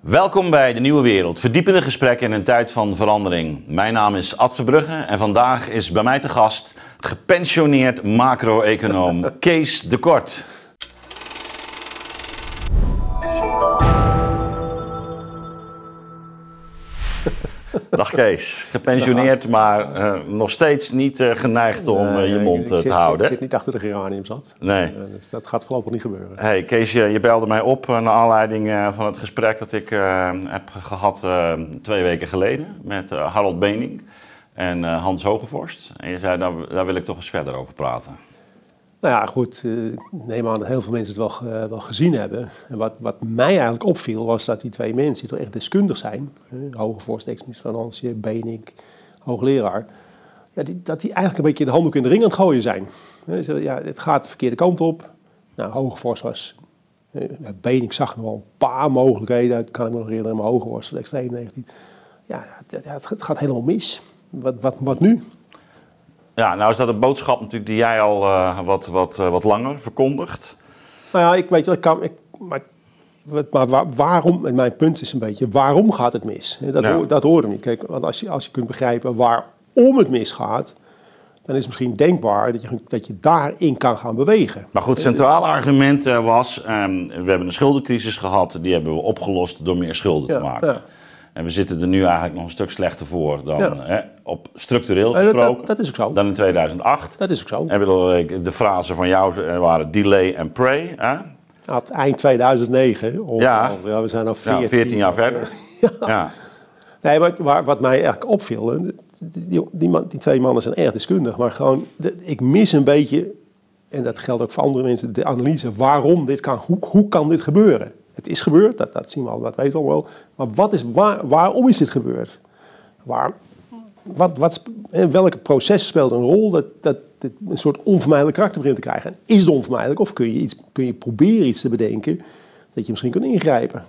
Welkom bij de Nieuwe Wereld, verdiepende gesprekken in een tijd van verandering. Mijn naam is Ad Verbrugge en vandaag is bij mij te gast gepensioneerd macro-econoom Kees de Kort. Dag Kees, gepensioneerd, maar uh, nog steeds niet uh, geneigd om uh, je mond te houden. Ik zit niet achter de geranium zat. Nee. dus dat gaat voorlopig niet gebeuren. Hey Kees, je, je belde mij op naar aanleiding van het gesprek dat ik heb gehad twee weken geleden met Harold Bening en Hans Hogevorst. En je zei, daar, daar wil ik toch eens verder over praten. Nou ja, goed. Ik neem aan dat heel veel mensen het wel, uh, wel gezien hebben. En wat, wat mij eigenlijk opviel, was dat die twee mensen, die toch echt deskundig zijn, uh, hoge voorsteeksminister van Financiën, Benink, hoogleraar, ja, dat die eigenlijk een beetje de handdoek in de ring aan het gooien zijn. Ja, het gaat de verkeerde kant op. Nou, Hogevorst was... Benink zag nog wel een paar mogelijkheden, dat kan ik me nog herinneren, maar Hogevorst was extreem negatief. Ja, het, het gaat helemaal mis. Wat, wat, wat nu? Ja, nou is dat een boodschap natuurlijk die jij al uh, wat, wat, uh, wat langer verkondigt. Nou ja, ik weet ik kan, ik, maar, maar waar, waarom, en mijn punt is een beetje, waarom gaat het mis? Dat, ja. dat hoorde niet. Kijk, want als je, als je kunt begrijpen waarom het misgaat, dan is het misschien denkbaar dat je, dat je daarin kan gaan bewegen. Maar goed, het centrale argument was, um, we hebben een schuldencrisis gehad, die hebben we opgelost door meer schulden ja, te maken. Ja. En we zitten er nu eigenlijk nog een stuk slechter voor dan Ja. hè, op structureel dat- gesproken. dat is ook zo. Dan in 2008. Dat is ook zo. En bedoel, de frase van jou eh, waren delay and pray. Hè? Had eind 2009, of, Ja. of- ja, we zijn al Ja, 14, 14 jaar verder. Ja. Nee, maar waar, wat mij eigenlijk opviel, die, die, man, die twee mannen zijn erg deskundig, maar gewoon, de- ik mis een beetje, en dat geldt ook voor andere mensen, de analyse waarom dit kan, hoe, hoe kan dit gebeuren? Het is gebeurd, dat, dat zien we al, dat weten we al wel, maar wat is, waar, waarom is dit gebeurd? Waar, wat, wat, welke proces speelt een rol dat, dat dit een soort onvermijdelijk karakter begint te krijgen? En is het onvermijdelijk of kun je, iets, kun je proberen iets te bedenken dat je misschien kunt ingrijpen?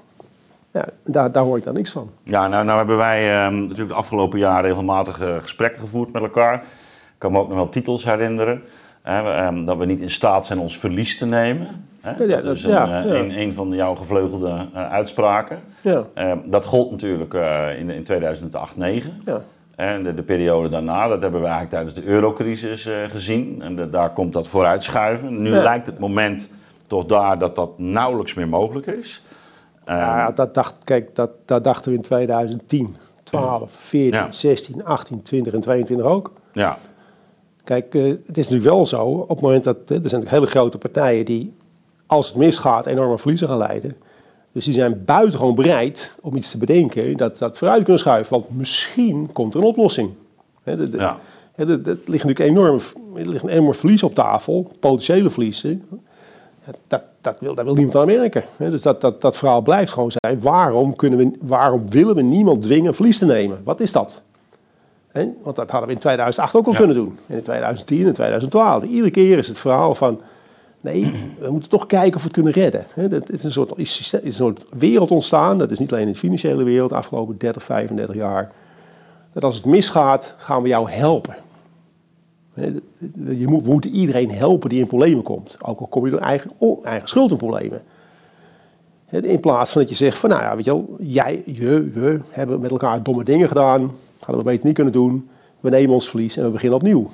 Ja, daar, daar hoor ik dan niks van. Ja, nou, nou hebben wij ehm, natuurlijk de afgelopen jaren regelmatig eh, gesprekken gevoerd met elkaar. Ik kan me ook nog wel titels herinneren. Hè, ehm, dat we niet in staat zijn ons verlies te nemen. Hè? Ja, dat dat- is een, ja, eh, ja. een, een van jouw gevleugelde eh, uitspraken. Ja. Ehm, dat gold natuurlijk eh, in, in 2008-9. Ja. En de, de periode daarna, dat hebben we eigenlijk tijdens de eurocrisis gezien. En de- daar komt dat vooruitschuiven. Nu lijkt het moment toch daar dat dat nauwelijks meer mogelijk is. Ehm, Ja, dat, dacht, kijk, dat, dat dachten we in 2010, 12, 14, Ja. 16, 18, 20 en 22 ook. ja. Kijk, het is natuurlijk wel zo, op het moment dat er zijn natuurlijk hele grote partijen die, als het misgaat, enorme verliezen gaan leiden. Dus die zijn buitengewoon bereid om iets te bedenken dat dat vooruit kunnen schuiven. Want misschien komt er een oplossing. Hè, de- de- Ja. hè, de- de- Er ligt natuurlijk enorm, er ligt een enorm verlies op tafel, potentiële verliezen. Ja, Dat, dat, wil, dat wil niemand aan merken. Dus dat, dat, dat verhaal blijft gewoon zijn. Waarom, kunnen we, waarom willen we niemand dwingen verlies te nemen? Wat is dat? Want dat hadden we in 2008 ook al Ja. kunnen doen. En in 2010 en 2012. Iedere keer is het verhaal van... Nee, we moeten toch kijken of we het kunnen redden. Dat is een soort, is een soort wereld ontstaan. Dat is niet alleen in de financiële wereld, de afgelopen 30, 35 jaar. Dat als het misgaat, gaan we jou helpen. Je moet, we moeten iedereen helpen die in problemen komt. Ook al kom je door eigen, eigen schuld in problemen. In plaats van dat je zegt van, nou ja, weet je wel, jij, je, we hebben met elkaar domme dingen gedaan. Hadden we beter niet kunnen doen. We nemen ons verlies en we beginnen opnieuw.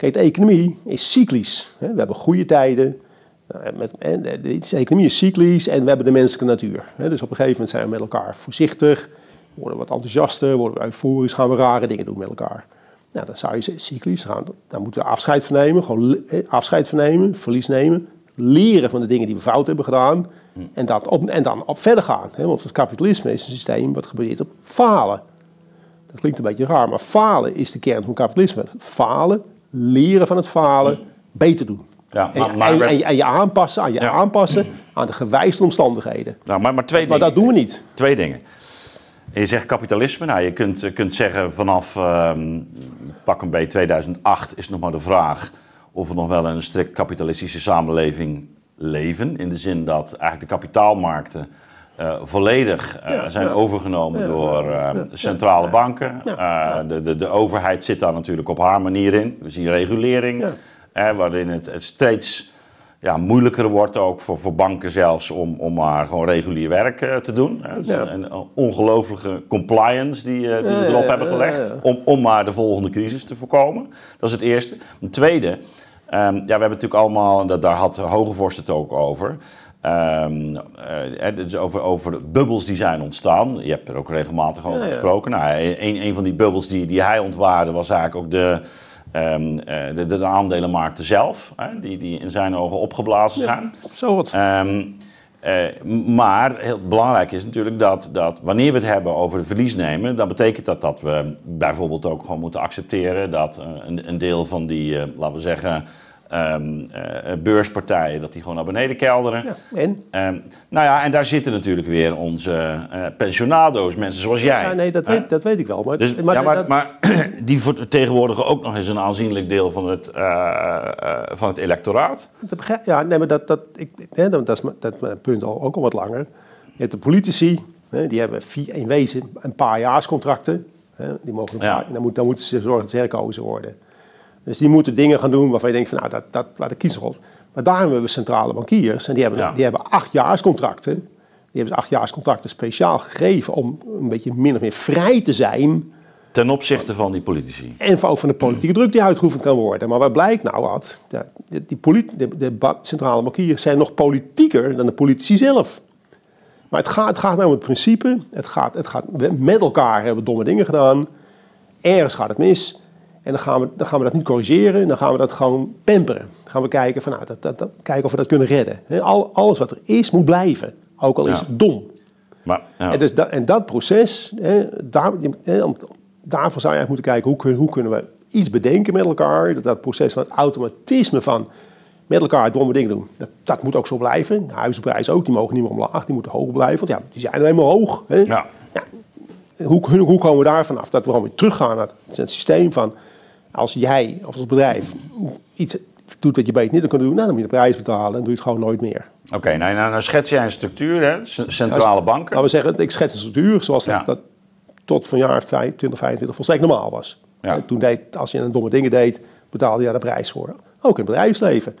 Kijk, de economie is cyclisch. hè. We hebben goede tijden. Nou, en de, economie is cyclisch en we hebben de menselijke natuur. Dus op een gegeven moment zijn we met elkaar voorzichtig. Worden we wat enthousiaster, worden we euforisch, gaan we rare dingen doen met elkaar. Nou, dan zou je cyclisch gaan. Dan moeten we afscheid van nemen, gewoon eh, afscheid van nemen, verlies nemen. Leren van de dingen die we fout hebben gedaan. En, dat op, en dan op verder gaan. Want het kapitalisme is een systeem wat gebaseerd op falen. Dat klinkt een beetje raar, maar falen is de kern van kapitalisme. Falen, leren van het falen, beter doen. Ja, En, maar- en, je- en je, en je aanpassen, aan je Ja. aanpassen aan de gewijzigde omstandigheden. Nou, maar, maar twee Maar dingen. dat doen we niet. Twee dingen. Je zegt kapitalisme. Nou, je kunt, kunt zeggen vanaf ehm, pak een beetje 2008 is nog maar de vraag of we nog wel in een strikt kapitalistische samenleving leven. In de zin dat eigenlijk de kapitaalmarkten volledig Ja, zijn ja. overgenomen door centrale banken. De, de, de overheid zit daar natuurlijk op haar manier in. We zien regulering, eh, waarin het, het steeds ja, moeilijker wordt ook voor, voor banken zelfs om, om maar gewoon regulier werk eh, te doen. Hè. Een, een ongelofelijke compliance die, eh, die we erop hebben gelegd. Om, om maar de volgende crisis te voorkomen. Dat is het eerste. Een tweede, ehm, ja, we hebben natuurlijk allemaal, en dat, daar had Hogevorst het ook over... eh, eh, dus over, over bubbels die zijn ontstaan. Je hebt er ook regelmatig over Ja, ja. gesproken. Nou, een, een van die bubbels die, die hij ontwaarde was eigenlijk ook de, ehm, eh, de, de aandelenmarkten zelf. Hè, die, die in zijn ogen opgeblazen zijn. Zo wat. Ehm, eh, maar heel belangrijk is natuurlijk dat, dat wanneer we het hebben over de verlies nemen, dan betekent dat dat we bijvoorbeeld ook gewoon moeten accepteren dat eh, een, een deel van die, eh, laten we zeggen, ehm, eh, beurspartijen, dat die gewoon naar beneden kelderen. Ja. En? Ehm, nou ja, en daar zitten natuurlijk weer onze eh, pensionado's, mensen zoals jij. Ja, nee, dat weet, dat weet ik wel. Maar, Dus, ja, maar, dat- maar die vertegenwoordigen ook nog eens een aanzienlijk deel van het, eh, van het electoraat. Dat begrijp- ja, nee, maar dat, dat, ik, hè, dat, is mijn- punt al, ook al wat langer. Je hebt de politici, hè, die hebben vier, in wezen een paar jaarscontracten. Hè, die mogen een Ja. en dan, moet, dan moeten ze zorgen dat ze herkozen worden. Dus die moeten dingen gaan doen waarvan je denkt van nou, dat, dat laat de kiezer op. Maar daarom hebben we centrale bankiers en die hebben, Ja. die hebben achtjaarscontracten. Die hebben ze achtjaarscontracten speciaal gegeven om een beetje min of meer vrij te zijn Ten opzichte van die politici. en ook van de politieke druk die uitgeoefend kan worden. Maar wat blijkt nou wat? Ja, die de, de centrale bankiers zijn nog politieker dan de politici zelf. Maar het gaat, het gaat nou om het principe. Het gaat, het gaat, met elkaar hebben we domme dingen gedaan. Ergens gaat het mis. En dan gaan, we, dan gaan we dat niet corrigeren. Dan gaan we dat gewoon pamperen. Dan gaan we kijken, van, nou, dat, dat, dat- kijken of we dat kunnen redden. Al, alles wat er is, moet blijven. Ook al is het dom. Maar, ja. En, dus da- en dat proces, hè, daar, om- daarvoor zou je eigenlijk moeten kijken hoe, hoe kunnen we iets bedenken met elkaar. Dat dat proces van het automatisme van met elkaar domme dingen doen, dat, dat moet ook zo blijven. De huizenprijzen ook, die mogen niet meer omlaag, die moeten hoog blijven. Want ja, die zijn nou helemaal hoog. Hè. ja. Hoe, hoe, hoe komen we daar vanaf? Dat we gewoon weer teruggaan naar het, het systeem van... als jij of als bedrijf iets doet wat je beter niet kan doen... Nou, dan moet je de prijs betalen en doe je het gewoon nooit meer. Oké, nou, nou, nou schets jij een structuur, hè? Centrale banken. Laten we zeggen, ik schets een structuur zoals dat, Ja. dat tot van jaar 20, 25 volstrekt normaal was. Ja. Eh, Toen deed, als je een domme dingen deed, betaalde je daar de prijs voor. Ook in het bedrijfsleven.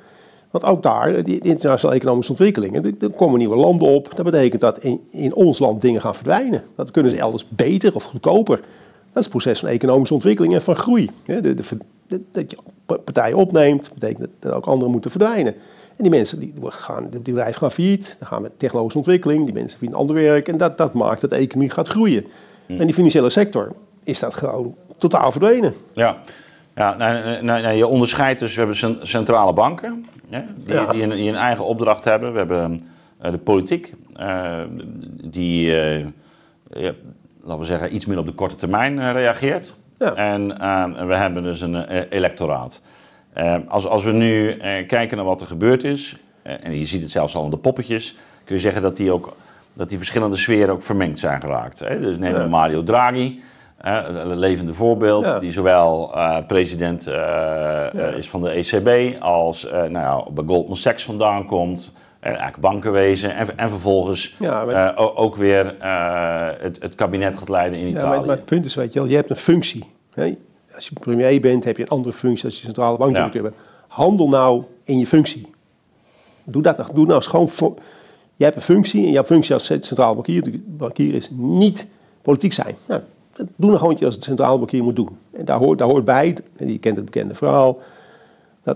Want ook daar, die, die internationale economische ontwikkelingen, er, er komen nieuwe landen op. Dat betekent dat in, in ons land dingen gaan verdwijnen. Dat kunnen ze elders beter of goedkoper. Dat is het proces van economische ontwikkeling en van groei. De, de, de- dat je partijen opneemt, betekent dat ook anderen moeten verdwijnen. En die mensen die gaan, die bedrijven gaan failliet, dan gaan we technologische ontwikkeling, die mensen vinden ander werk en dat, dat maakt dat de economie gaat groeien. En die financiële sector is dat gewoon totaal verdwenen. Ja, ja nou, nou, nou, nou, je onderscheidt dus, we hebben cen- centrale banken, hè, die, Ja. die, een, die een eigen opdracht hebben. We hebben eh, de politiek, eh, die, eh, laten we zeggen, iets meer op de korte termijn eh, reageert. Ja. En eh, we hebben dus een eh, electoraat. Eh, als, als we nu eh, kijken naar wat er gebeurd is, en je ziet het zelfs al in de poppetjes, kun je zeggen dat die, ook, dat die verschillende sferen ook vermengd zijn geraakt. Hè? Dus neem Ja. Mario Draghi, een levende voorbeeld, Ja. die zowel president is van de ECB als nou ja, bij Goldman Sachs vandaan komt. Eigenlijk bankenwezen. En, en vervolgens Ja, maar- eh, ook weer eh, het, het kabinet gaat leiden in Ja, Italië. maar, maar het punt is, weet je wel, je hebt een functie. Hè? Als je premier bent, heb je een andere functie als je centrale bankdirecteur bent. Handel nou in je functie. Doe dat nou, doe nou eens gewoon voor... Je hebt een functie en jouw functie als centraal bankier, bankier is niet politiek zijn. Nou, doe nou gewoon wat je als centraal bankier moet doen. En daar hoort, daar hoort bij, je kent het bekende verhaal,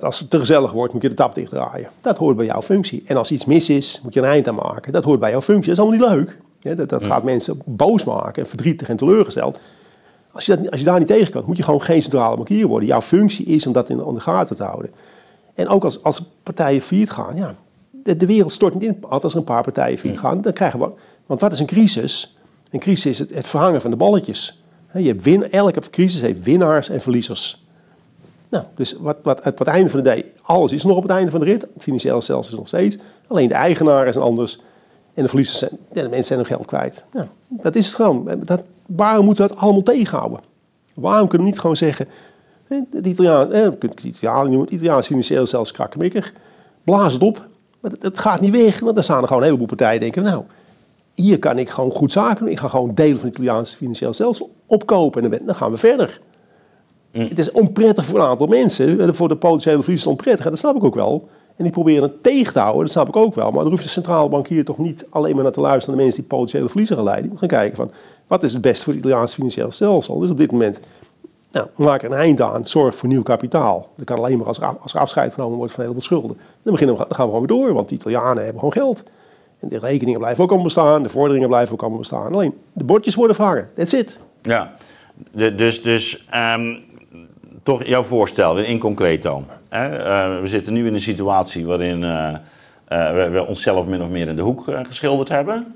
dat als het te gezellig wordt, moet je de tap dichtdraaien. Dat hoort bij jouw functie. En als iets mis is, moet je een eind aan maken. Dat hoort bij jouw functie. Dat is allemaal niet leuk. Ja, dat dat gaat mensen boos maken en verdrietig en teleurgesteld. Als je, dat, als je daar niet tegen kan, moet je gewoon geen centrale bankier worden. Jouw functie is om dat in, in de gaten te houden. En ook als, als partijen failliet gaan, ja, de, de wereld stort niet in. Als er een paar partijen failliet gaan, dan krijgen we... Want wat is een crisis? Een crisis is het, het verhangen van de balletjes. Je hebt win, elke crisis heeft winnaars en verliezers. Dus wat, wat, op het einde van de dag, alles is nog op het einde van de rit. Het financiële stelsel is nog steeds. Alleen de eigenaar is anders. En de verliezers zijn, de mensen zijn hun geld kwijt. Nou, dat is het gewoon. Dat, waarom moeten we dat allemaal tegenhouden? Waarom kunnen we niet gewoon zeggen... Italiaan, eh, we kunnen het Italië noemen, het Italiaans financieel zelfs krakkemikker. Blaas het op. Maar het, het gaat niet weg, want dan staan er gewoon een heleboel partijen denken... nou, hier kan ik gewoon goed zaken doen. Ik ga gewoon delen van het Italiaanse financieel stelsel opkopen. En dan, dan gaan we verder. Het is onprettig voor een aantal mensen. Voor de potentiële verliezers onprettig. En dat snap ik ook wel. En die proberen het tegen te houden, dat snap ik ook wel. Maar dan hoeft de centrale bankier toch niet alleen maar naar te luisteren naar de mensen die potentiële verliezen gaan leiden. Die moeten gaan kijken van, wat is het beste voor het Italiaanse financieel stelsel? Dus op dit moment, nou, we maken een eind aan, zorg voor nieuw kapitaal. Dat kan alleen maar als er, als er afscheid genomen wordt van een heleboel schulden. Dan, beginnen we, dan gaan we gewoon weer door, want de Italianen hebben gewoon geld. En de rekeningen blijven ook allemaal bestaan, de vorderingen blijven ook allemaal bestaan. Alleen, de bordjes worden verhangen, that's it. Ja, de, dus, dus ehm, toch jouw voorstel, weer in concreto. Eh, we zitten nu in een situatie waarin uh, uh, we, onszelf min of meer in de hoek geschilderd hebben.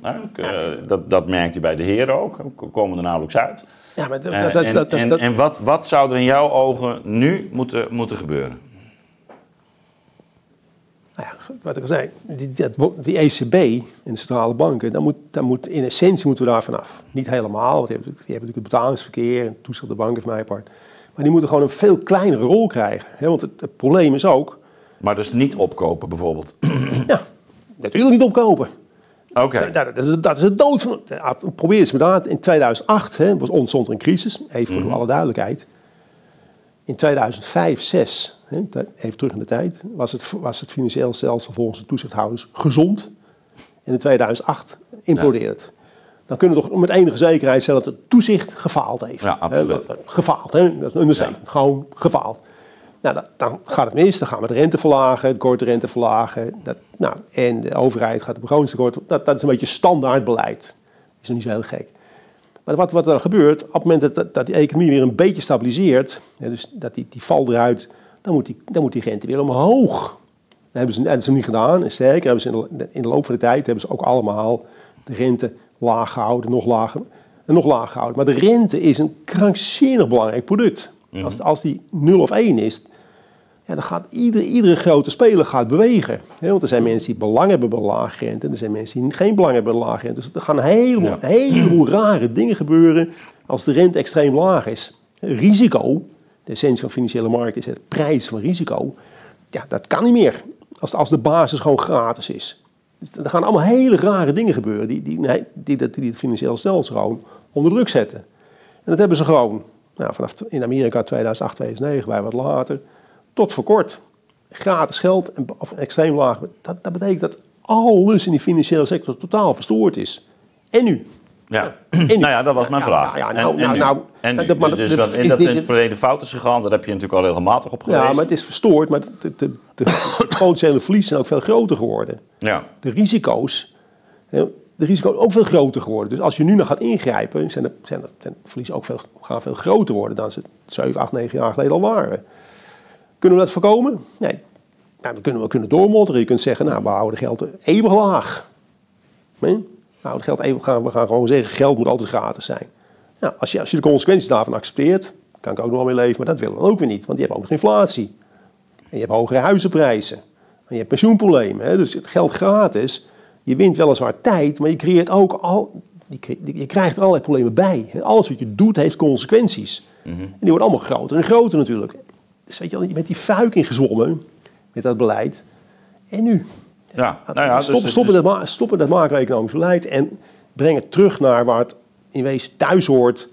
dat, dat merkt u bij de heren ook, we komen er nauwelijks uit. Ja, maar dat, dat, en, dat, dat, en, en wat, wat zou er in jouw ogen nu moeten, moeten gebeuren? Nou ja, wat ik al zei, die, die ECB en de centrale banken, dan moet, moet, in essentie moeten we daar vanaf. Niet helemaal, want die hebben, die hebben natuurlijk het betalingsverkeer en toezicht op de banken van mij part. Maar die moeten gewoon een veel kleinere rol krijgen. Hè? Want het, het, probleem is ook... Maar dus niet opkopen bijvoorbeeld? ja, natuurlijk niet opkopen. Oké. Okay. Dat, dat, is, dat is het dood van... Probeer eens inderdaad. In 2008 hè, was, ontstond een crisis. Even voor mm -hmm. alle duidelijkheid. In 2005, 6, hè, even terug in de tijd, was het, was het financieel stelsel volgens de toezichthouders gezond. En in 2008 implodeerde het. Dan kunnen we toch met enige zekerheid stellen dat het toezicht gefaald heeft. Ja, absoluut. He, gefaald, hè? dat is een understatement. Ja. Gewoon gefaald. Nou, dat, dan gaat het mis, dan gaan we de rente verlagen, de korte rente verlagen. Dat, nou, en de overheid gaat de begrotingstekort. Dat, dat is een beetje standaard beleid. Dat is nog niet zo heel gek. Maar wat, wat er gebeurt, op het moment dat, dat die economie weer een beetje stabiliseert, dus dat die, die valt eruit, dan moet die, dan moet die rente weer omhoog. Dat hebben ze, dat hebben ze niet gedaan. En sterker, hebben ze in de, in de loop van de tijd hebben ze ook allemaal de rente laag gehouden, nog lager en nog lager gehouden. Maar de rente is een krankzinnig belangrijk product. Mm. Als, als die 0 of 1 is, ja, dan gaat iedere, iedere grote speler gaat bewegen. He, want er zijn mensen die belang hebben bij lage rente, en er zijn mensen die geen belang hebben bij lage rente. Dus er gaan heleboel, ja. heleboel rare dingen gebeuren als de rente extreem laag is. Risico, de essentie van financiële markt is het prijs van risico. Ja, dat kan niet meer als, als de basis gewoon gratis is. Er gaan allemaal hele rare dingen gebeuren die, die, die, die, die het financiële stelsel gewoon onder druk zetten. En dat hebben ze gewoon nou, vanaf in Amerika 2008, 2009, wij wat later, tot voor kort. Gratis geld en, of extreem laag. Dat, dat betekent dat alles in die financiële sector totaal verstoord is. En nu? Ja, nou ja, dat was mijn vraag. Nou, en, nou, nou, en nou, dat- maar dus dat- is in dat in het verleden fout is gegaan, daar heb je natuurlijk al regelmatig op geweest. Ja, maar het is verstoord, maar de, de, de, de potentiële verliezen zijn ook veel groter geworden. Ja. De risico's, de risico's ook veel groter geworden. Dus als je nu nog gaat ingrijpen, zijn de, zijn de, de verliezen ook veel, gaan veel groter worden dan ze 7, 8, 9 jaar geleden al waren. Kunnen we dat voorkomen? Nee. Nou, dan kunnen we kunnen doormodderen. Je kunt zeggen, nou, we houden geld eeuwig laag. Nee? We houden geld eeuwig gaan. We gaan gewoon zeggen, geld moet altijd gratis zijn. Nou, als je, als je de consequenties daarvan accepteert, kan ik ook nog wel mee leven, maar dat willen we dan ook weer niet. Want je hebt ook nog inflatie. En je hebt hogere huizenprijzen. En je hebt pensioenproblemen. Hè? Dus het geld gratis. Je wint weliswaar tijd, maar je creëert ook al. Je krijgt er allerlei problemen bij. Alles wat je doet heeft consequenties. En die worden allemaal groter en groter natuurlijk. Dus weet je, je bent die fuik ingezwommen met dat beleid. En nu? Ja, nou ja, dus- stoppen, dus- stoppen, dus- dat, stoppen dat macro-economisch beleid en breng het terug naar waar het in wezen thuis hoort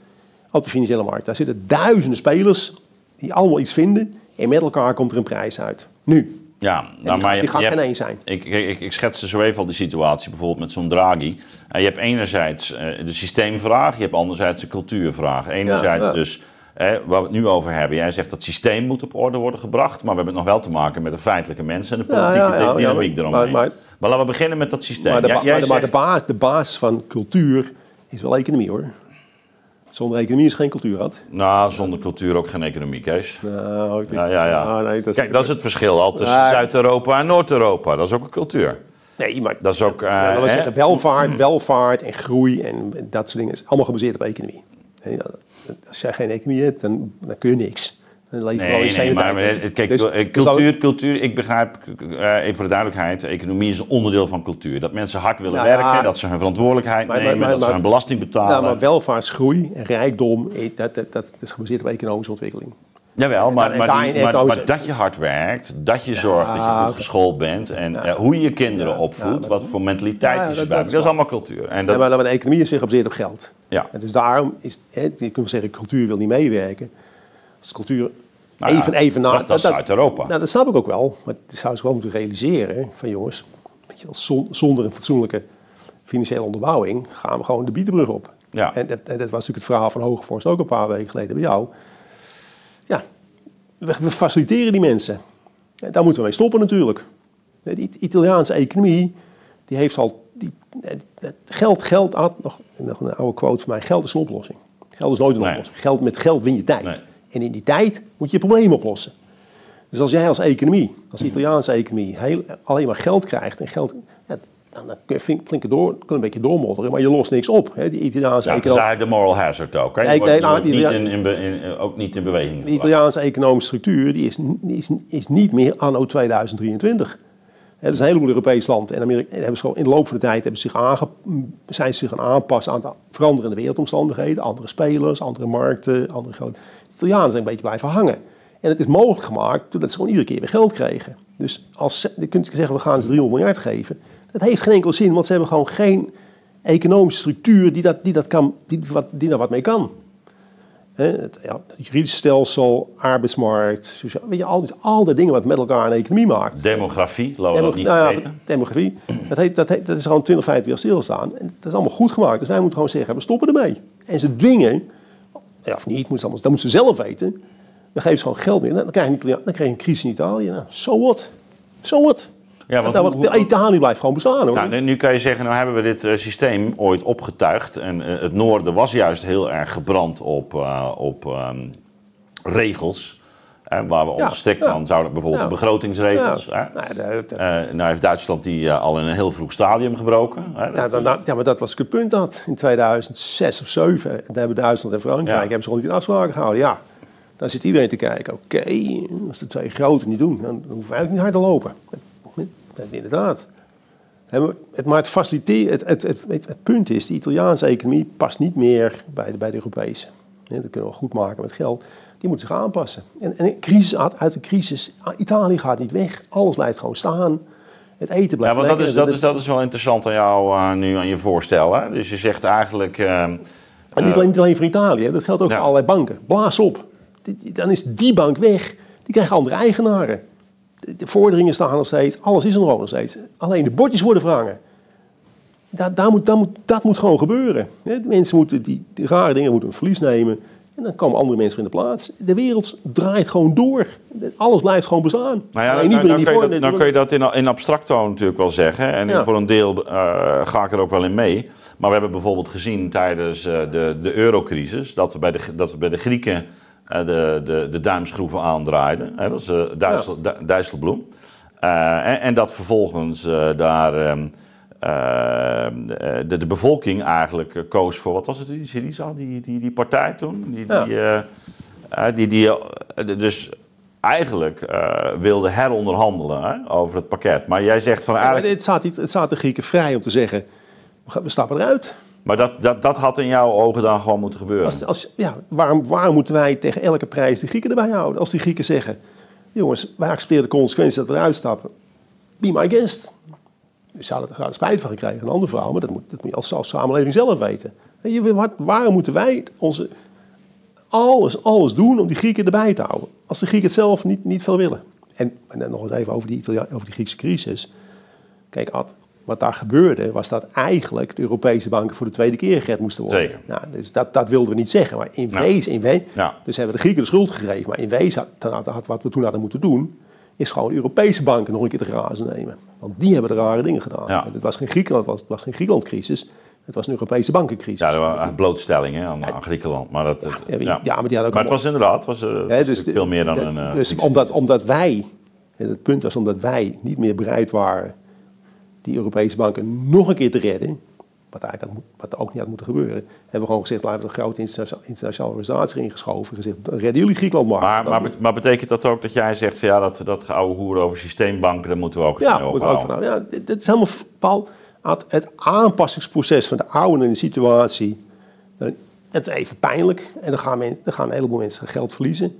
op de financiële markt. Daar zitten duizenden spelers die allemaal iets vinden en met elkaar komt er een prijs uit. Nu. Ja, nou, die, maar je, die gaat je geen hebt- één zijn. Ik, ik, ik schetste zo even al die situatie, bijvoorbeeld met zo'n Draghi. Eh, je hebt enerzijds eh, de systeemvraag, je hebt anderzijds de cultuurvraag. Enerzijds ja. dus, eh, waar we het nu over hebben. Jij zegt dat systeem moet op orde worden gebracht, maar we hebben het nog wel te maken met de feitelijke mensen en de politieke ja, ja, ja, dynamiek eromheen. Maar, maar- laten we beginnen met dat systeem. Maar, de, Ja, ba- jij maar, de, baas, de basis van cultuur is wel economie hoor. Zonder economie is geen cultuur had. Nou, zonder cultuur ook geen economie, Kees. Nou, ik denk- Ja, ja, ja. Ah, nee, dat is, Kijk, dat is het verschil al tussen. Zuid-Europa en Noord-Europa. Dat is ook een cultuur. nee, maar Dat is ook... eh, Ja, zeggen, welvaart, welvaart en groei en dat soort dingen is allemaal gebaseerd op economie. Ja, Als jij geen economie hebt, dan, dan kun je niks. Dan leef je wel in Nee, nee, stenen maar kijk, Dus- eh, dus dat- cultuur, cultuur, ik begrijp, eh, even voor de duidelijkheid, economie is een onderdeel van cultuur. Dat mensen hard willen Nou ja, werken, dat ze hun verantwoordelijkheid maar- nemen, maar- dat ze hun belasting betalen. Ja, maar welvaartsgroei en rijkdom, eh, dat, dat, dat is gebaseerd op economische ontwikkeling. Jawel, maar, en maar, die- maar, maar dat je hard werkt, dat je zorgt dat je goed geschoold bent en eh, hoe je je kinderen opvoedt, wat voor mentaliteit je ze dat bij is Dat is waar. allemaal cultuur. En dat, maar, de economie is weer gebaseerd op geld. ja. En dus daarom is, hè, je kunt wel zeggen, cultuur wil niet meewerken. Als de cultuur Nou even, ja, even na. dat- dat is Zuid-Europa. Nou, dat snap ik ook wel. Maar dat zou ze wel moeten realiseren. Van jongens, weet je wel, zonder een fatsoenlijke financiële onderbouwing gaan we gewoon de bietenbrug op. Ja. En, dat, en dat was natuurlijk het verhaal van Hoogvorst ook een paar weken geleden bij jou. Ja, we, faciliteren die mensen. En daar moeten we mee stoppen natuurlijk. De It- Italiaanse economie, die heeft al... Die, geld, geld, had nog, nog een oude quote van mij, geld is een oplossing. Geld is nooit een Nee. oplossing. Geld, met geld win je tijd. Nee. En in die tijd moet je je probleem oplossen. Dus als jij als economie, als Italiaanse economie, heel, alleen maar geld krijgt en geld... Ja, dan, dan kun je flink, door, kun een beetje doormodderen, maar je lost niks op. Hè? Die Italiaanse Ja, dat is economie... de moral hazard ook. Hè? Je wordt- je nou, wordt niet in, in, in- ook niet in beweging De. Italiaanse economische structuur die is, is, is niet meer anno 2023. Hè, Er is een heleboel Europese landen en Amerika, en hebben ze in de loop van de tijd hebben ze zich aange, zijn ze zich gaan aanpassen aan de veranderende wereldomstandigheden. Andere spelers, andere markten, andere grote... De Italianen zijn een beetje blijven hangen. En het is mogelijk gemaakt doordat ze gewoon iedere keer weer geld kregen. Dus als je kunt zeggen, we gaan ze 300 miljard geven. Dat heeft geen enkele zin, want ze hebben gewoon geen economische structuur die, dat, die, dat kan, die, wat, die daar wat mee kan. Het, ja, het juridische stelsel, arbeidsmarkt, sociaal, weet je, al, die, al die dingen wat met elkaar een economie maakt. Demografie, laten we dat niet nou ja, demografie, dat, heet, dat, heet, dat is gewoon 20, 50 jaar stilstaan. En dat is allemaal goed gemaakt. Dus wij moeten gewoon zeggen, we stoppen ermee. En ze dwingen, ja, of niet, moeten ze allemaal, dat moeten ze zelf weten. Dan geven ze gewoon geld meer. Dan krijg je, niet, dan krijg je een crisis in Italië. Nou, so what? So what? Ja, want Nou, hoe- Italië blijft gewoon bestaan hoor. Nou, nu- kan je zeggen, nou hebben we dit eh, systeem ooit opgetuigd. En eh, het noorden was juist heel erg gebrand op, eh, op ehm, regels. hè, waar we Ja, ons stek ja. van zouden, bijvoorbeeld Ja. de begrotingsregels. Ja. hè. Nou, ja, dat- dat- nou heeft Duitsland die al in een heel vroeg stadium gebroken. Hè. Ja, maar dat was het punt dat in 2006 of 2007, daar hebben Duitsland en Frankrijk hebben ze gewoon niet in afspraken gehouden. Ja, dan zit iedereen te kijken. Oké, als de twee grote niet doen, dan hoeven wij ook niet hard te lopen. Dat, inderdaad. Maar Het, maar het, het, het, het, punt is, de Italiaanse economie past niet meer bij de, bij de Europese. Ja, dat kunnen we goed maken met geld. Die moeten zich aanpassen. En, en crisis uit, de crisis, Italië gaat niet weg. Alles blijft gewoon staan. Het eten Ja, blijft want dat is, dat, is, dat is wel interessant aan jou eh, nu aan je voorstel. Hè? Dus je zegt eigenlijk... ehm, En niet alleen, niet alleen voor Italië, dat geldt ook Ja. voor allerlei banken. Blaas op. Dan is die bank weg. Die krijgen andere eigenaren. De, de vorderingen staan nog steeds. Alles is er nog steeds. Alleen de bordjes worden verhangen. Daar, daar moet, daar moet, dat moet gewoon gebeuren. De mensen moeten die, die rare dingen moeten een verlies nemen. En dan komen andere mensen in de plaats. De wereld draait gewoon door. Alles blijft gewoon bestaan. Nou ja, nou, niet nou kun je dat, nou kun je dat in, in abstracto natuurlijk wel zeggen. En Ja. voor een deel eh, ga ik er ook wel in mee. Maar we hebben bijvoorbeeld gezien tijdens eh, de, de eurocrisis... dat we bij de, dat we bij de Grieken de, de, de duimschroeven aandraaiden. Hè, dat is eh, Dijssel, Dij- Dijsselbloem. Eh, en, en dat vervolgens eh, daar... ehm, eh, de, de bevolking eigenlijk koos voor, wat was het, die Syriza, die, die, die partij toen? Die, Ja. die, die, die, dus eigenlijk eh, wilde heronderhandelen hè, over het pakket. Maar jij zegt van Ja, eigenlijk... het, staat, niet- het staat de Grieken vrij om te zeggen... we stappen eruit. Maar dat, dat, dat had in jouw ogen dan gewoon moeten gebeuren. Als, als, ja, waarom, waarom moeten wij tegen elke prijs de Grieken erbij houden? Als die Grieken zeggen, jongens, wij accepteren de consequenties dat we eruit stappen. Be my guest. Dus zouden er spijt van gekregen, een ander verhaal. Maar dat moet, dat moet je als, als samenleving zelf weten. En je, wat, waarom moeten wij onze, alles, alles doen om die Grieken erbij te houden? Als de Grieken het zelf niet, niet veel willen. En, en dan nog eens even over die, over die Griekse crisis. Kijk, Ad, wat daar gebeurde, was dat eigenlijk de Europese banken voor de tweede keer gered moesten worden. Zeker. Ja, dus dat, dat wilden we niet zeggen. Maar in wezen, in wezen Ja. dus hebben we de Grieken de schuld gegeven. Maar in wezen, had, had- wat we toen hadden moeten doen, is gewoon Europese banken nog een keer te grazen nemen. Want die hebben de rare dingen gedaan. Ja. Het was geen Griekenland, het was, was geen Griekenlandcrisis. Het was een Europese bankencrisis. Ja, dat was een blootstelling hè, aan, aan Griekenland. Maar, dat, het- ja, ja, ja, maar die ook Maar het was inderdaad was, eh, de- veel meer dan de- een... eh, dus omdat, omdat wij, en het punt was omdat wij niet meer bereid waren die Europese banken nog een keer te redden, wat, eigenlijk had, wat ook niet had moeten gebeuren, hebben we gewoon gezegd, laten we de grote internationale, organisatie erin geschoven, gezegd, redden jullie Griekenland maar. maar, maar, maar betekent dat ook dat jij zegt van ja, dat, dat oude hoeren over systeembanken, daar moeten we ook Ja, mee moet er ook van houden. Ja, dit, dit is helemaal Paul, het, aanpassingsproces van de oude in de situatie. Het is even pijnlijk en dan gaan, men, dan gaan een heleboel mensen geld verliezen.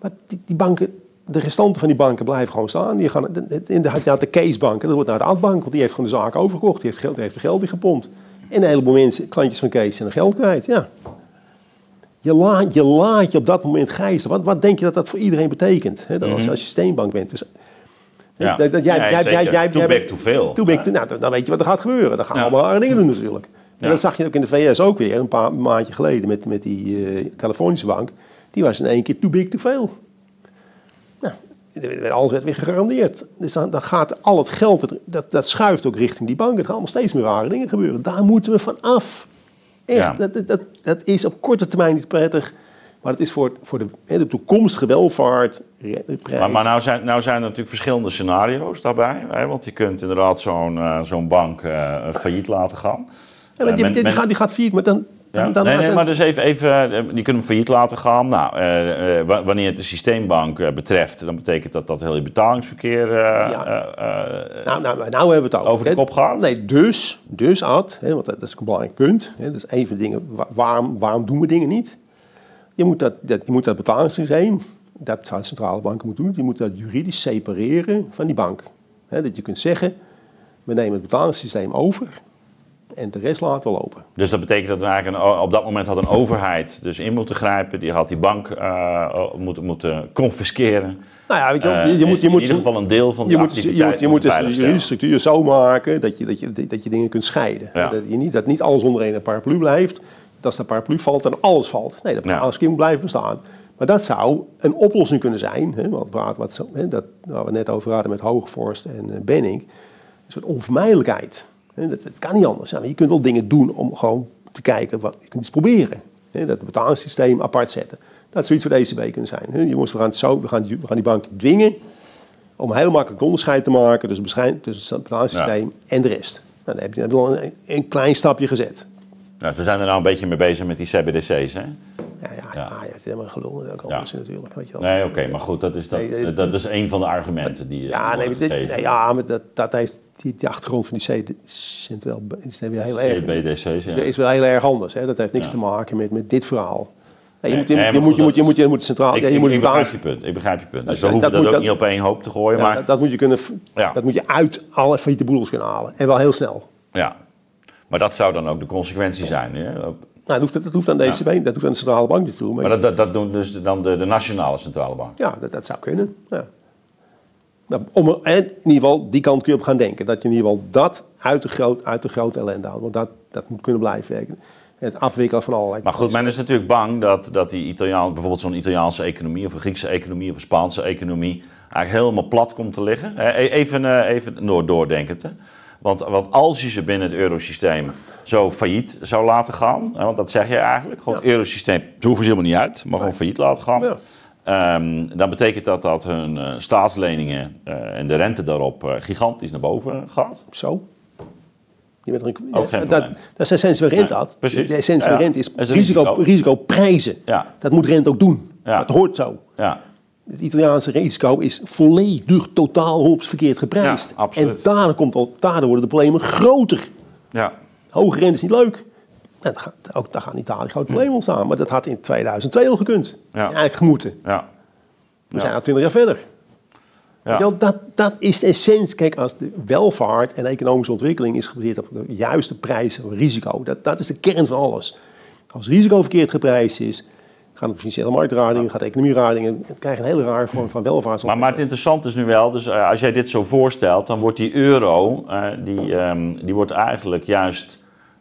Maar die, die banken, de restanten van die banken blijven gewoon staan. Die gaan, in de, de, de casebanken, dat wordt naar de Adbank, want die heeft gewoon de zaak overgekocht. Die heeft, geld, die heeft er geld in gepompt. En een heleboel mensen, klantjes van Kees, zijn er geld kwijt. Ja. Je laat, je laat je op dat moment gijzelen. Wat, wat denk je dat dat voor iedereen betekent? Hè? Dat als, als je steenbank bent. Dus, Ja. dat, dat, jij, Ja, jij, jij, jij, Too big, too veel. Too big, too- nou, dan- weet je wat er gaat gebeuren. Dan gaan we Ja. allemaal rare dingen doen natuurlijk. En dat zag je ook in de VS ook weer, een paar maandje geleden met, met die eh, Californische bank. Die was in één keer too big, too veel. Nou, werd- alles werd weer gegarandeerd. Dus dan, dan gaat al het geld, dat- dat, schuift ook richting die banken. Er gaan allemaal steeds meer rare dingen gebeuren. Daar moeten we van af. Echt, Ja. dat, dat, dat, is op korte termijn niet prettig. Maar het is voor, voor de, de toekomstige welvaart, de. Maar, maar nou, zijn, nou zijn er natuurlijk verschillende scenario's daarbij. Hè? Want je kunt inderdaad zo'n eh, zo'n bank eh, failliet laten gaan. Ja, maar die, Men- die, men- gaat, die gaat failliet, maar dan... Ja? dan, nee, maar dus even, even, eh, je kunt hem failliet laten gaan. Nou, eh, eh, wa- wanneer het de systeembank betreft, dan betekent dat dat heel je betalingsverkeer eh, Ja. eh, eh, Nou, nou, nou hebben we het over. over de kop gaat. Nee, dus, dus Ad, hè, want dat is een belangrijk punt. Hè, dat is een van de dingen, wa- waarom, waarom doen we dingen niet? Je moet dat, dat, je moet dat betalingssysteem, dat zou de centrale banken moeten doen, je moet dat juridisch separeren van die bank. Hè, dat je kunt zeggen, we nemen het betalingssysteem over en de rest laten we lopen. Dus dat betekent dat er eigenlijk een, op dat moment had een overheid dus in moeten grijpen. Die had die bank eh, moeten, moeten confisceren. Nou ja, weet je, wel, Eh, je, je moet, je in moet, ieder geval een deel van de je moet, je, moet, je moet dus structuur zo maken dat je, dat je, dat je dingen kunt scheiden. Ja. Dat, je niet, dat niet alles onder één paraplu blijft. Dat als de paraplu valt, dan alles valt. Nee, dat Ja. betalingssysteem moet blijven bestaan. Maar dat zou een oplossing kunnen zijn. Hè, wat, wat, wat, hè, dat, waar we net over hadden met Hoogvorst en eh, Benning. Een soort onvermijdelijkheid. Dat, dat kan niet anders. Ja, je kunt wel dingen doen om gewoon te kijken. Wat, je kunt iets proberen. Dat betalingssysteem apart zetten. Dat zou iets voor de ECB kunnen zijn. Jongens, we gaan, het zo, we, gaan, die- we gaan die bank dwingen om heel makkelijk onderscheid te maken tussen, het betalingssysteem en de rest. Nou, dan heb je, dan heb je al een, een klein stapje gezet. Nou, ze zijn er nou een beetje mee bezig met die CBDC's. Hè? Ja, ja, ja. Ja. je hebt helemaal gelul Ja. anders natuurlijk. Weet je wel. Nee, oké, maar goed, dat is, dat, Nee, eh, dat is een van de argumenten die Ja, nee, dit- nee, ja, maar dat, dat heeft die, die achtergrond van die C is weer heel erg. CBDC's, ja. is wel heel erg anders. Hè? Dat heeft niks Ja. te maken met, met dit verhaal. Nee, je, moet, je, nee, je, moet, je, moet, je, dat- moet, je moet centraal. Ik, ja, je ik, moet ik begrijp je punt. Ik begrijp je punt. Dus we hoeven dat dat, ook je- niet op één hoop te gooien, ja, maar dat, dat moet je kunnen, Ja. dat moet je uit alle failliete boedels kunnen halen. En wel heel snel. ja. Maar dat zou dan ook de consequentie zijn. Hè? Nou, dat hoeft, dat hoeft aan de ECB, dat hoeft aan de centrale bank niet te doen. Maar, Maar dat, dat, dat doen dus dan de, de nationale centrale bank. ja, dat, dat zou kunnen. Ja. Nou, om er, en in ieder geval, die kant kun je op gaan denken. Dat je in ieder geval dat uit de, groot, uit de grote ellende haalt. Want dat, dat moet kunnen blijven werken. Het afwikkelen van allerlei... Maar goed, men is natuurlijk bang dat, dat die Italiaan, bijvoorbeeld zo'n Italiaanse economie of een Griekse economie of een Spaanse economie eigenlijk helemaal plat komt te liggen. E- Even, eh, even doordenkend. Hè? Want, want als je ze binnen het eurosysteem zo failliet zou laten gaan, hè, want dat zeg je eigenlijk, gewoon het eurosysteem, ze hoeven ze helemaal niet uit, maar gewoon failliet laten gaan. Ehm, dan betekent dat dat hun eh, staatsleningen eh, en de rente daarop eh, gigantisch naar boven gaat. Zo. Je bent een, Ook geen dat, dat is de essentie van rente. Nee, Ad. precies. De essentie Ja, rente is, dat risico, risico. risico prijzen. Ja. Dat moet rente ook doen. Ja. Dat hoort zo. Ja, Het Italiaanse risico is volledig totaal op verkeerd geprijsd. Ja. En daardoor, komt al, daardoor worden de problemen groter. ja. Hoge rente is niet leuk. En gaat, ook daar gaan Italië grote problemen ontstaan. Maar dat had in 2002 al gekund. Ja. Eigenlijk gemoeten. ja. We zijn al 20 jaar verder. Ja. Dat, dat is de essentie. Kijk, als de welvaart en economische ontwikkeling is gebaseerd op de juiste prijs en risico. Dat, dat is de kern van alles. Als risico verkeerd geprijsd is, gaan de financiële marktradingen, gaat de economie radingen. Het krijgt een hele rare vorm van welvaart. Maar, maar het interessante is nu wel, dus eh, als jij dit zo voorstelt, dan wordt die euro, eh, die, ehm, die wordt eigenlijk juist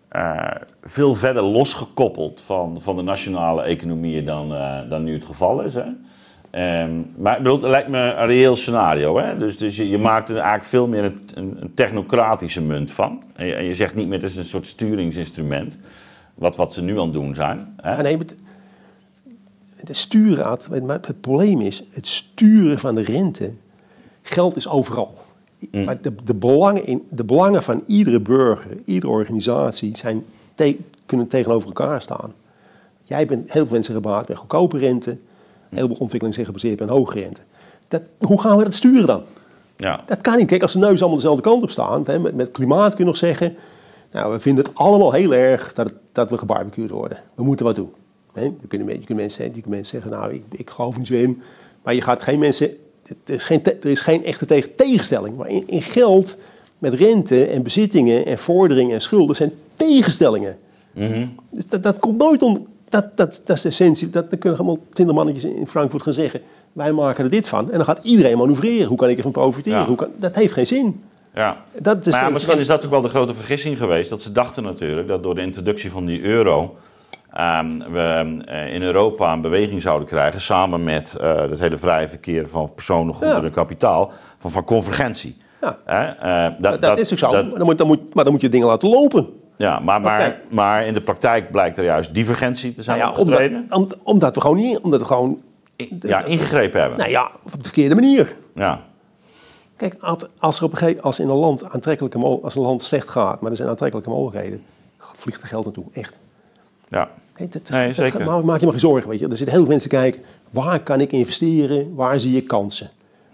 eh, veel verder losgekoppeld van, van de nationale economieën dan, dan nu het geval is. Hè? Ehm, maar ik bedoel, het lijkt me een reëel scenario. Hè? Dus, dus je, je maakt er eigenlijk veel meer een, een, een technocratische munt van. En je, en je zegt niet meer, het is een soort sturingsinstrument. Wat, wat ze nu aan het doen zijn. Hè? Ja, nee, het, het sturen, Ad, weet je, maar het probleem is, het sturen van de rente, geld is overal. Mm. Maar de, de, belangen in, de belangen van iedere burger, iedere organisatie, zijn te- kunnen tegenover elkaar staan. Jij bent, heel veel mensen gebaat bij goedkope rente, een heleboel ontwikkelingen zijn gebaseerd op een hoge rente. Dat, hoe gaan we dat sturen dan? Ja. Dat kan niet. Kijk, als de neus allemaal dezelfde kant op staan, hè, met, met klimaat kun je nog zeggen, nou, we vinden het allemaal heel erg dat, het- dat we gebarbecued worden. We moeten wat doen. Hè? Je, kunt, je, kunt mensen, je kunt mensen zeggen, nou, ik, ik geloof niet zo in. Maar je gaat geen mensen, er is geen, er is geen echte tegen, tegenstelling. Maar in, in geld, met rente en bezittingen en vorderingen en schulden zijn tegenstellingen. Dus dat, dat komt nooit om, dat, dat, dat is de essentie. Dat, dan kunnen allemaal twintig mannetjes in Frankfurt gaan zeggen... wij maken er dit van. En dan gaat iedereen manoeuvreren. Hoe kan ik ervan profiteren? Ja. Hoe kan, dat heeft geen zin. Ja. Dat is, Maar ja, dat misschien is dat ook wel de grote vergissing geweest. Dat ze dachten natuurlijk dat door de introductie van die euro... ehm, we eh, in Europa een beweging zouden krijgen... samen met eh, het hele vrije verkeer van personen, goederen en kapitaal... van, van convergentie. Ja. Eh, dat, dat is ook zo. dat- maar, dan moet, dan moet, maar dan moet je dingen laten lopen. ja, maar, maar, maar in de praktijk blijkt er juist divergentie te zijn Nou ja, omdat, opgetreden. omdat we gewoon niet... Omdat we gewoon... ja, ingegrepen hebben. Nou ja, op de verkeerde manier. Ja. Kijk, als- er op een gegeven als in een land aantrekkelijke als een land slecht gaat, maar er zijn aantrekkelijke mogelijkheden, vliegt er geld naartoe, echt. Ja. Nee, dat, dat- Nee, dat- zeker. maak, maak je maar geen zorgen, weet je. Er zitten heel veel mensen kijken, waar kan ik investeren, waar zie ik kansen?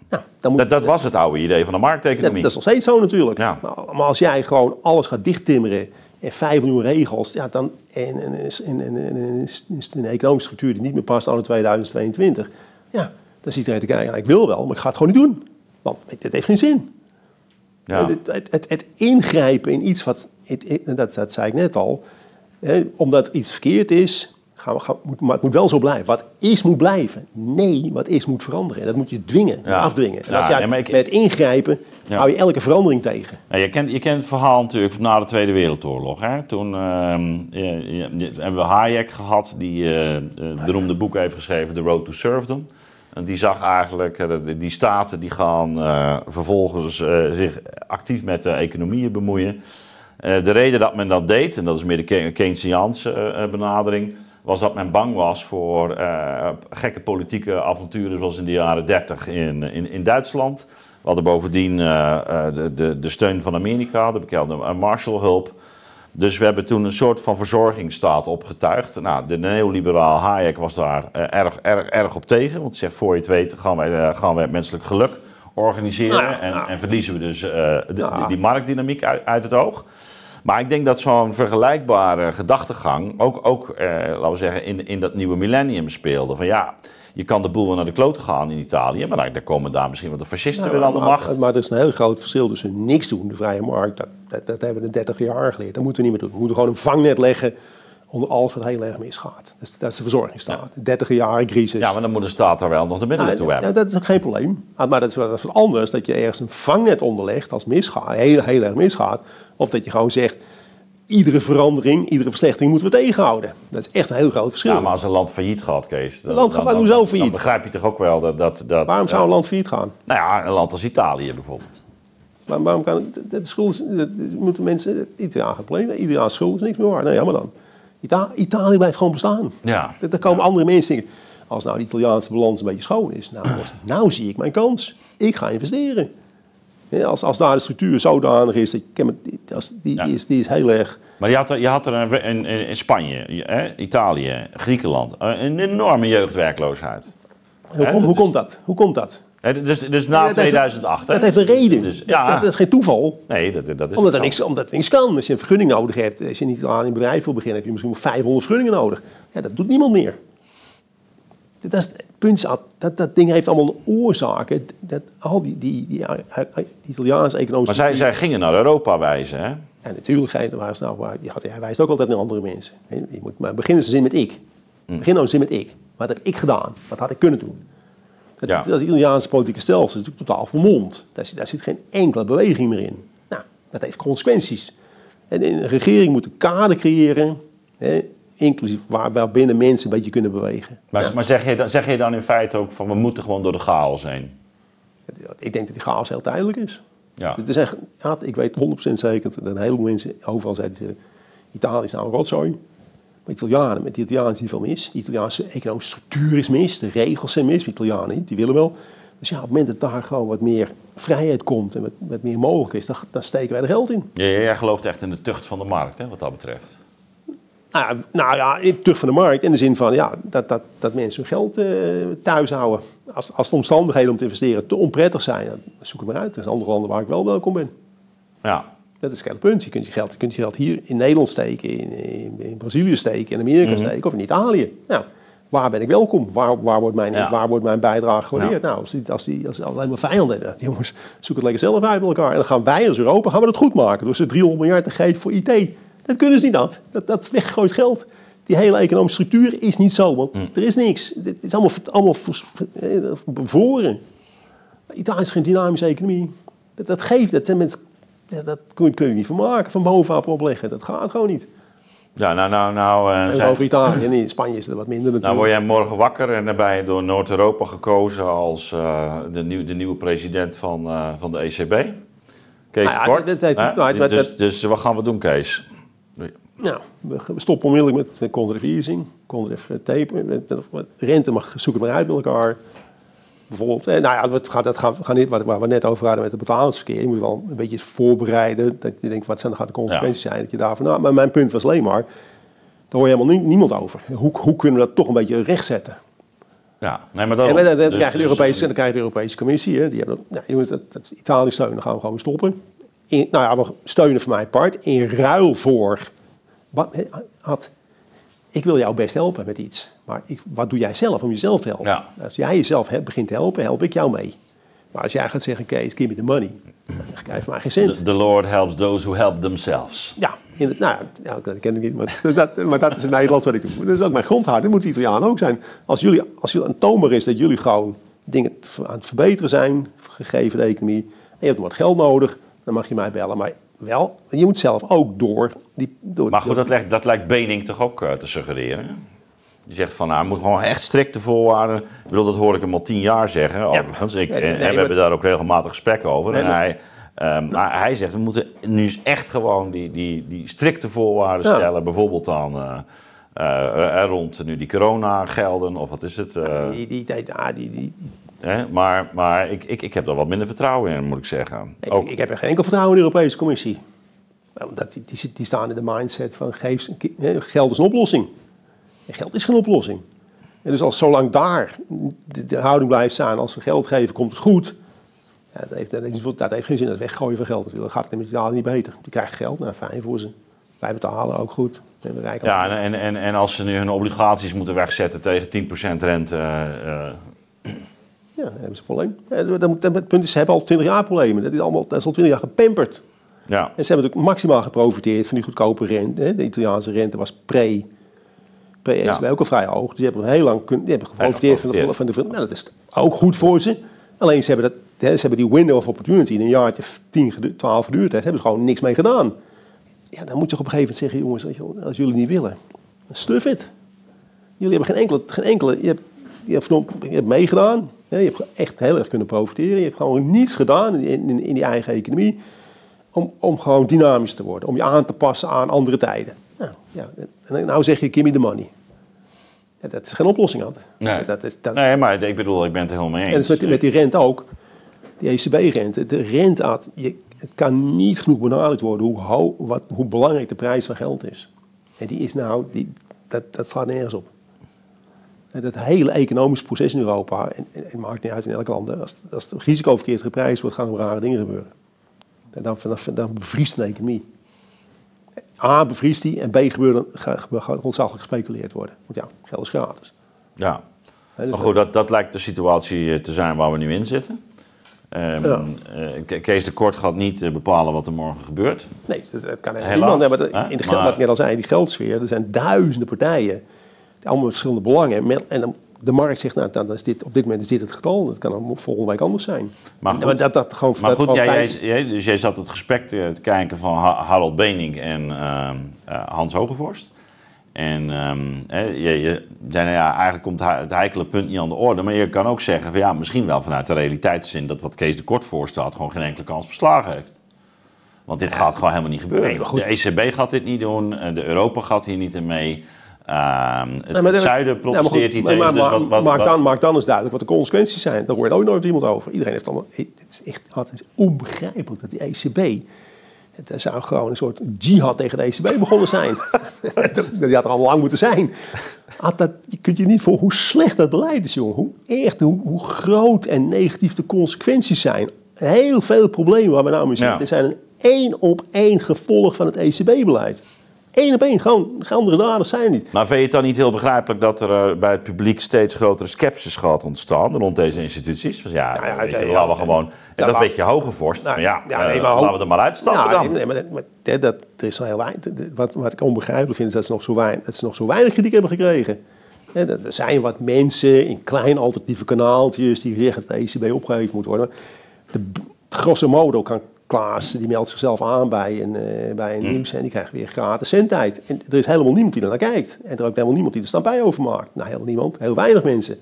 Nou, dan moet, Dat, dat was het oude idee van de markteconomie. dat is nog steeds zo natuurlijk. Ja. Maar, maar als jij gewoon alles gaat dichttimmeren en vijf nieuwe regels, ja, dan, en, en, en, en, en, en- en een economische structuur die niet meer past aan 2022, ja, dan ziet iedereen te kijken, ja, ik wil wel, maar ik ga het gewoon niet doen. Want het heeft geen zin. ja. Het, het, het, het ingrijpen in iets wat, het- het- dat, dat zei ik net al, omdat iets verkeerd is, gaan we, gaan, moet, maar het moet wel zo blijven. Wat is moet blijven. Nee, wat is moet veranderen. En dat moet je dwingen, Ja. afdwingen. En Ja, als jij nee, maar ik- met ingrijpen Ja. hou je elke verandering tegen. Ja, je, kent, je kent het verhaal natuurlijk van na de Tweede Wereldoorlog. Hè? Toen ehm, je- je- je- hebben we Hayek gehad, die eh, het beroemde boek heeft geschreven, The Road to Serfdom. En die zag eigenlijk, eh, dat die staten die gaan eh, vervolgens zich actief met de economieën bemoeien. Eh, de reden dat men dat deed, en dat is meer de Ke- Keynesiaanse eh, eh, benadering, was dat men bang was voor gekke politieke avonturen zoals in de jaren 30 in, in, in Duitsland. We hadden bovendien de, de, de steun van Amerika, de bekende Marshallhulp. Dus we hebben toen een soort van verzorgingsstaat opgetuigd. Nou, de neoliberaal Hayek was daar erg, erg, erg op tegen. Want hij zegt, voor je het weet gaan wij, gaan wij het menselijk geluk organiseren. Nou, en, nou. en verliezen we dus de- Nou. die marktdynamiek uit, uit het oog. Maar ik denk dat zo'n vergelijkbare gedachtegang ook, ook eh, laten we zeggen, in, in dat nieuwe millennium speelde. Van ja, je kan de boel wel naar de klote gaan in Italië, maar dan, komen daar misschien wel de fascisten weer aan de macht. maar er is een heel groot verschil tussen niks doen, de vrije markt. Dat, dat, dat hebben we de 30 jaar geleerd. Dat moeten we niet meer doen. We moeten gewoon een vangnet leggen onder alles wat heel erg misgaat. Dat is, dat is de verzorgingsstaat. De 30 jaar crisis. Ja, maar dan moet de staat daar wel nog de middelen toe Ja, hebben. dat is ook geen probleem. Ah, Maar dat is, wel- dat is wat anders dat je ergens een vangnet onderlegt als het misgaat, heel, heel erg misgaat. Of dat je gewoon zegt, iedere verandering, iedere verslechtering moeten we tegenhouden. Dat is echt een heel groot verschil. Ja, maar als een land failliet gaat, Kees. Dan, Een land gaat hoezo failliet? Dan begrijp je toch ook wel dat... dat, dat Waarom zou een land failliet gaan? Nou ja, een land als Italië bijvoorbeeld. Waar- waarom kan de, de schuld, moeten mensen, Italiaan schuld is niks meer waar. Nou ja, maar dan. Ita- Italië blijft gewoon bestaan. Ja. Daar komen andere mensen denken, als nou de Italiaanse balans een beetje schoon is, nou, nou zie ik mijn kans. Ik ga investeren. Als, als daar de structuur zodanig is, dat die, Ja. die, is, die is heel erg... Maar je had er, je had er een, in, in in Spanje, hè, Italië, Griekenland, eh, een enorme jeugdwerkloosheid. Hoe, kom- hoe komt dat? Hoe komt dat? Hè, Dus, dus na Dat heeft- 2008. hè? Dat heeft een reden. Dus, ja, dat, dat is geen toeval. nee, dat, dat is Omdat er, niks, omdat er niks kan. Als je een vergunning nodig hebt, als je niet aan een bedrijf wil beginnen, heb je misschien wel 500 vergunningen nodig. Ja, dat doet niemand meer. Dat, is, het punt dat, dat ding heeft allemaal oorzaken. Dat, al die, die, die, die Italiaanse economische... Maar zij, zij gingen naar Europa wijzen, hè? En natuurlijk ga je nou, ja, hij wijst ook altijd naar andere mensen. Je moet maar beginnen ze zin met ik. Hm. Begin nou een zin met ik. Wat heb ik gedaan? Wat had ik kunnen doen? Dat, Ja. dat Italiaanse politieke stelsel is natuurlijk totaal vermomd. Daar, zit- daar zit geen enkele beweging meer in. Nou, dat heeft consequenties. En een regering moet een kader creëren, hè, inclusief waar, waarbinnen mensen een beetje kunnen bewegen. Maar, maar zeg, je, dan- zeg je dan in feite ook van we moeten gewoon door de chaos heen? Ik denk dat die chaos heel tijdelijk is. Ja. Het is echt, ja, ik weet 100% zeker dat een heleboel mensen overal zeiden: Italië is nou een rotzooi. Italianen, met de Italianen is niet veel mis. De Italiaanse economische structuur is mis. De regels zijn mis. De Italianen niet, die willen wel. Dus ja, op het moment dat daar gewoon wat meer vrijheid komt en wat, wat meer mogelijk is, dan, dan steken wij er geld in. Ja, jij gelooft echt in de tucht van de markt, hè, wat dat betreft. Nou, ja, nou ja, in- terug van de markt. In de zin van ja, dat, dat, dat mensen hun geld eh, thuis houden. Als, als de omstandigheden om te investeren te onprettig zijn, dan zoek het maar uit. Er zijn andere landen waar ik wel welkom ben. Ja, Dat is het punt. Je kunt je geld, je kunt je geld hier in Nederland steken, in, in, in Brazilië steken, in Amerika steken of in Italië. Nou, waar ben ik welkom? Waar, waar, wordt, mijn, Ja. waar wordt mijn bijdrage gewaardeerd? Nou, als die, als die als alleen maar vijanden hebben, jongens, zoek het lekker zelf uit met elkaar. En dan gaan wij als Europa gaan we het goed maken door ze 300 miljard te geven voor IT. Dat kunnen ze niet aan. Dat, dat is weggegooid geld. Die hele economische structuur is niet zo, want er is niks. Het is allemaal, allemaal vers- eh, bevroren. Italië is geen dynamische economie. Dat, dat geeft, dat zijn mensen, ja, dat kun je, kun je niet van maken, van bovenaf opleggen. Dat gaat gewoon niet. Ja, nou, nou, nou, eh, En over Italië en in Spanje is het wat minder nou natuurlijk. word jij morgen wakker en dan ben je door Noord-Europa gekozen als eh, de, nieuw, de nieuwe president van, eh, van de ECB. Kees Nou ja, Kort. dat- dat- nou, dus, dus wat gaan we doen, Kees? Nou, we stoppen onmiddellijk met, met contravering, contrav tapen. met- met- Rente mag zoeken maar uit met elkaar. Bijvoorbeeld, eh, nou ja, dat gaat, dat gaan, we gaan niet, wat, waar we net over hadden met het betalingsverkeer. Je moet wel een beetje voorbereiden. Dat je denkt, wat zijn, gaat de consequenties zijn? Dat je daarvan, nou, maar mijn punt was alleen maar, daar hoor je helemaal nie- niemand over. Hoe, hoe kunnen we dat toch een beetje rechtzetten? Ja, nee, maar En daarom. dan, dan, Dus- krijg je de dus- Europese, dan krijg je de Europese Commissie. Hè, die hebben, nou, je moet dat, dat Italië steunen, gaan we gewoon stoppen. In, nou ja, we steunen van mijn part. In ruil voor... Wat, had, ik wil jou best helpen met iets. Maar ik, wat doe jij zelf om jezelf te helpen? Ja. Als jij jezelf begint te helpen, help ik jou mee. Maar als jij gaat zeggen, Kees, give me the money. Dan hij van mij geen cent. The, the Lord helps those who help themselves. Ja, in het, nou, ja, dat ken ik niet, maar dat, maar dat is in Nederlands wat ik doe. Dat is ook mijn grondhouding, dat moet de Italiaan ook zijn. Als jullie, als jullie aantoonbaar is dat jullie gewoon dingen aan het verbeteren zijn, gegeven de economie, en je hebt wat geld nodig, dan mag je mij bellen. Maar wel, je moet zelf ook door die... Door, Maar goed, dat lijkt, dat lijkt Bening toch ook eh, te suggereren? Die zegt van, nou, er moet gewoon echt strikte voorwaarden. Ik bedoel, dat hoor ik hem al tien jaar zeggen. Overigens, ik, Nee, en, nee, we hebben daar ook regelmatig gesprekken over. En hij, maar hij zegt, we moeten nu eens echt gewoon die, die, die strikte voorwaarden Ja. stellen. Bijvoorbeeld dan eh, eh, rond nu die corona-gelden, of wat is het? eh, die, die, die, die- hè? Maar, maar ik, ik, ik heb daar wat minder vertrouwen in, moet ik zeggen. ik- Ook, ik heb er geen enkel vertrouwen in de Europese Commissie. Omdat die, die, die staan in de mindset van geef, geld is een oplossing. En geld is geen oplossing. En dus als zolang daar de, de houding blijft staan, als we geld geven, komt het goed. Ja, dat, heeft, dat, heeft, dat heeft geen zin, dat weggooien van geld. Dan gaat het met Italië niet beter. Die krijgen geld, nou fijn voor ze. Wij betalen ook goed. Ja, en, en, en, als ze nu hun obligaties moeten wegzetten tegen 10% rente... eh, Ja, dan hebben ze een probleem. Ja, dat, dat, dat- het punt is, ze hebben al 20 jaar problemen. Dat is, allemaal, dat is al 20 jaar gepamperd. ja. En ze hebben natuurlijk maximaal geprofiteerd van die goedkope rente. hè. De Italiaanse rente was pre, pre-ECB Ja. ook al vrij hoog. Dus die hebben heel lang kun, die hebben geprofiteerd van de, van de, nou, dat is ook goed voor ze. Alleen ze hebben, dat, hè, ze hebben die window of opportunity in een jaartje 10, gedu- 12 geduurd heeft, hebben ze gewoon niks mee gedaan. Ja, dan moet je op een gegeven moment zeggen, jongens, als jullie niet willen, stuff it. Jullie hebben geen enkele, geen enkele je, hebt, je, hebt, je hebt meegedaan, je hebt echt heel erg kunnen profiteren. Je hebt gewoon niets gedaan in, in, in die eigen economie om, om gewoon dynamisch te worden, om je aan te passen aan andere tijden. Nou, ja, en nou zeg je, give me the money. Ja, dat is geen oplossing, had. Nee. Dat is, dat is, Nee, maar ik bedoel, ik ben het er helemaal mee eens. en met, met die rente ook. Die ECB-rente. De rente, had, je, het kan niet genoeg benadrukt worden hoe, ho- wat, hoe belangrijk de prijs van geld is. En die is nou, die, dat, dat slaat nergens op. En dat hele economische proces in Europa, en, en het maakt niet uit in elk land, als, als het risico verkeerd geprijsd wordt, gaan er rare dingen gebeuren. En dan, dan, dan bevriest een economie. A, bevriest die en B, gebeurt gaat ontzaglijk gespeculeerd worden. Want ja, geld is gratis. Ja. Dus Maar goed, dat, dat lijkt de situatie eh, te zijn waar we nu in zitten. Ehm, Ja. eh, Ke- Kees de Kort gaat niet eh, bepalen wat er morgen gebeurt. Nee, dat, dat kan helemaal niemand. Nee, maar dat- hè? in de, Maar- wat ik net al zei, in die geldsfeer, er zijn duizenden partijen. Allemaal verschillende belangen. Met- En dan, de markt zegt, nou, dan is dit, op dit moment is dit het getal. Dat kan volgende week anders zijn. Maar goed, dat, dat gewoon, Maar dat goed, gewoon jij, jij, dus jij zat het gesprek te, te kijken van Ha- Harold Benink en ehm, eh, Hans Hogevorst. En ehm, je, je nou ja, eigenlijk komt het heikele punt niet aan de orde. Maar je kan ook zeggen, van, ja, misschien wel vanuit de realiteitszin... dat wat Kees de Kort voorstelt gewoon geen enkele kans verslagen heeft. Want dit gaat gewoon helemaal niet gebeuren. Nee, maar goed. De ECB gaat dit niet doen, eh, de Europa gaat hier niet in mee. Ehm, het, Nee, maar het dat- zuiden Ja, maar goed, protesteert hier maar- dus wat, wat, maak, dan, maak dan eens duidelijk wat de consequenties zijn. Daar hoort ooit nooit iemand over. Iedereen heeft allemaal... Het is echt het is onbegrijpelijk dat die ECB... Dat zou gewoon een soort jihad tegen de ECB begonnen zijn. Die had er al lang moeten zijn. Dat, je kunt je niet voor hoe slecht dat beleid is, jongen. Hoe echt, hoe, hoe groot en negatief de consequenties zijn. Heel veel problemen waar we nou mee zitten. Ja. zijn een één op één gevolg van het ECB-beleid. Één op één. Gewoon, andere daders zijn niet. Maar vind je het dan niet heel begrijpelijk dat er eh, bij het publiek steeds grotere sceptisch gaat ontstaan rond deze instituties? Dus ja, Nou ja, weet je, ja, laten we gewoon... en dat beetje hoge vorst. Nou, ja, ja, nee, eh, maar laten we er maar uitstappen Ja, dan. nee, maar, dat, maar dat, dat- er is al heel weinig. Wat, wat ik onbegrijpelijk vind, is dat ze nog zo weinig, dat ze nog zo weinig kritiek hebben gekregen. Er zijn wat mensen in klein alternatieve kanaaltjes die zeggen dat de ECB opgeheven moet worden. De, grosso modo kan Klaas, die meldt zichzelf aan bij een, eh, bij een nieuws en die krijgt weer gratis zendtijd. En er is helemaal niemand die er naar kijkt. En er is ook helemaal niemand die er stampij over maakt. Nou, helemaal niemand. Heel weinig mensen.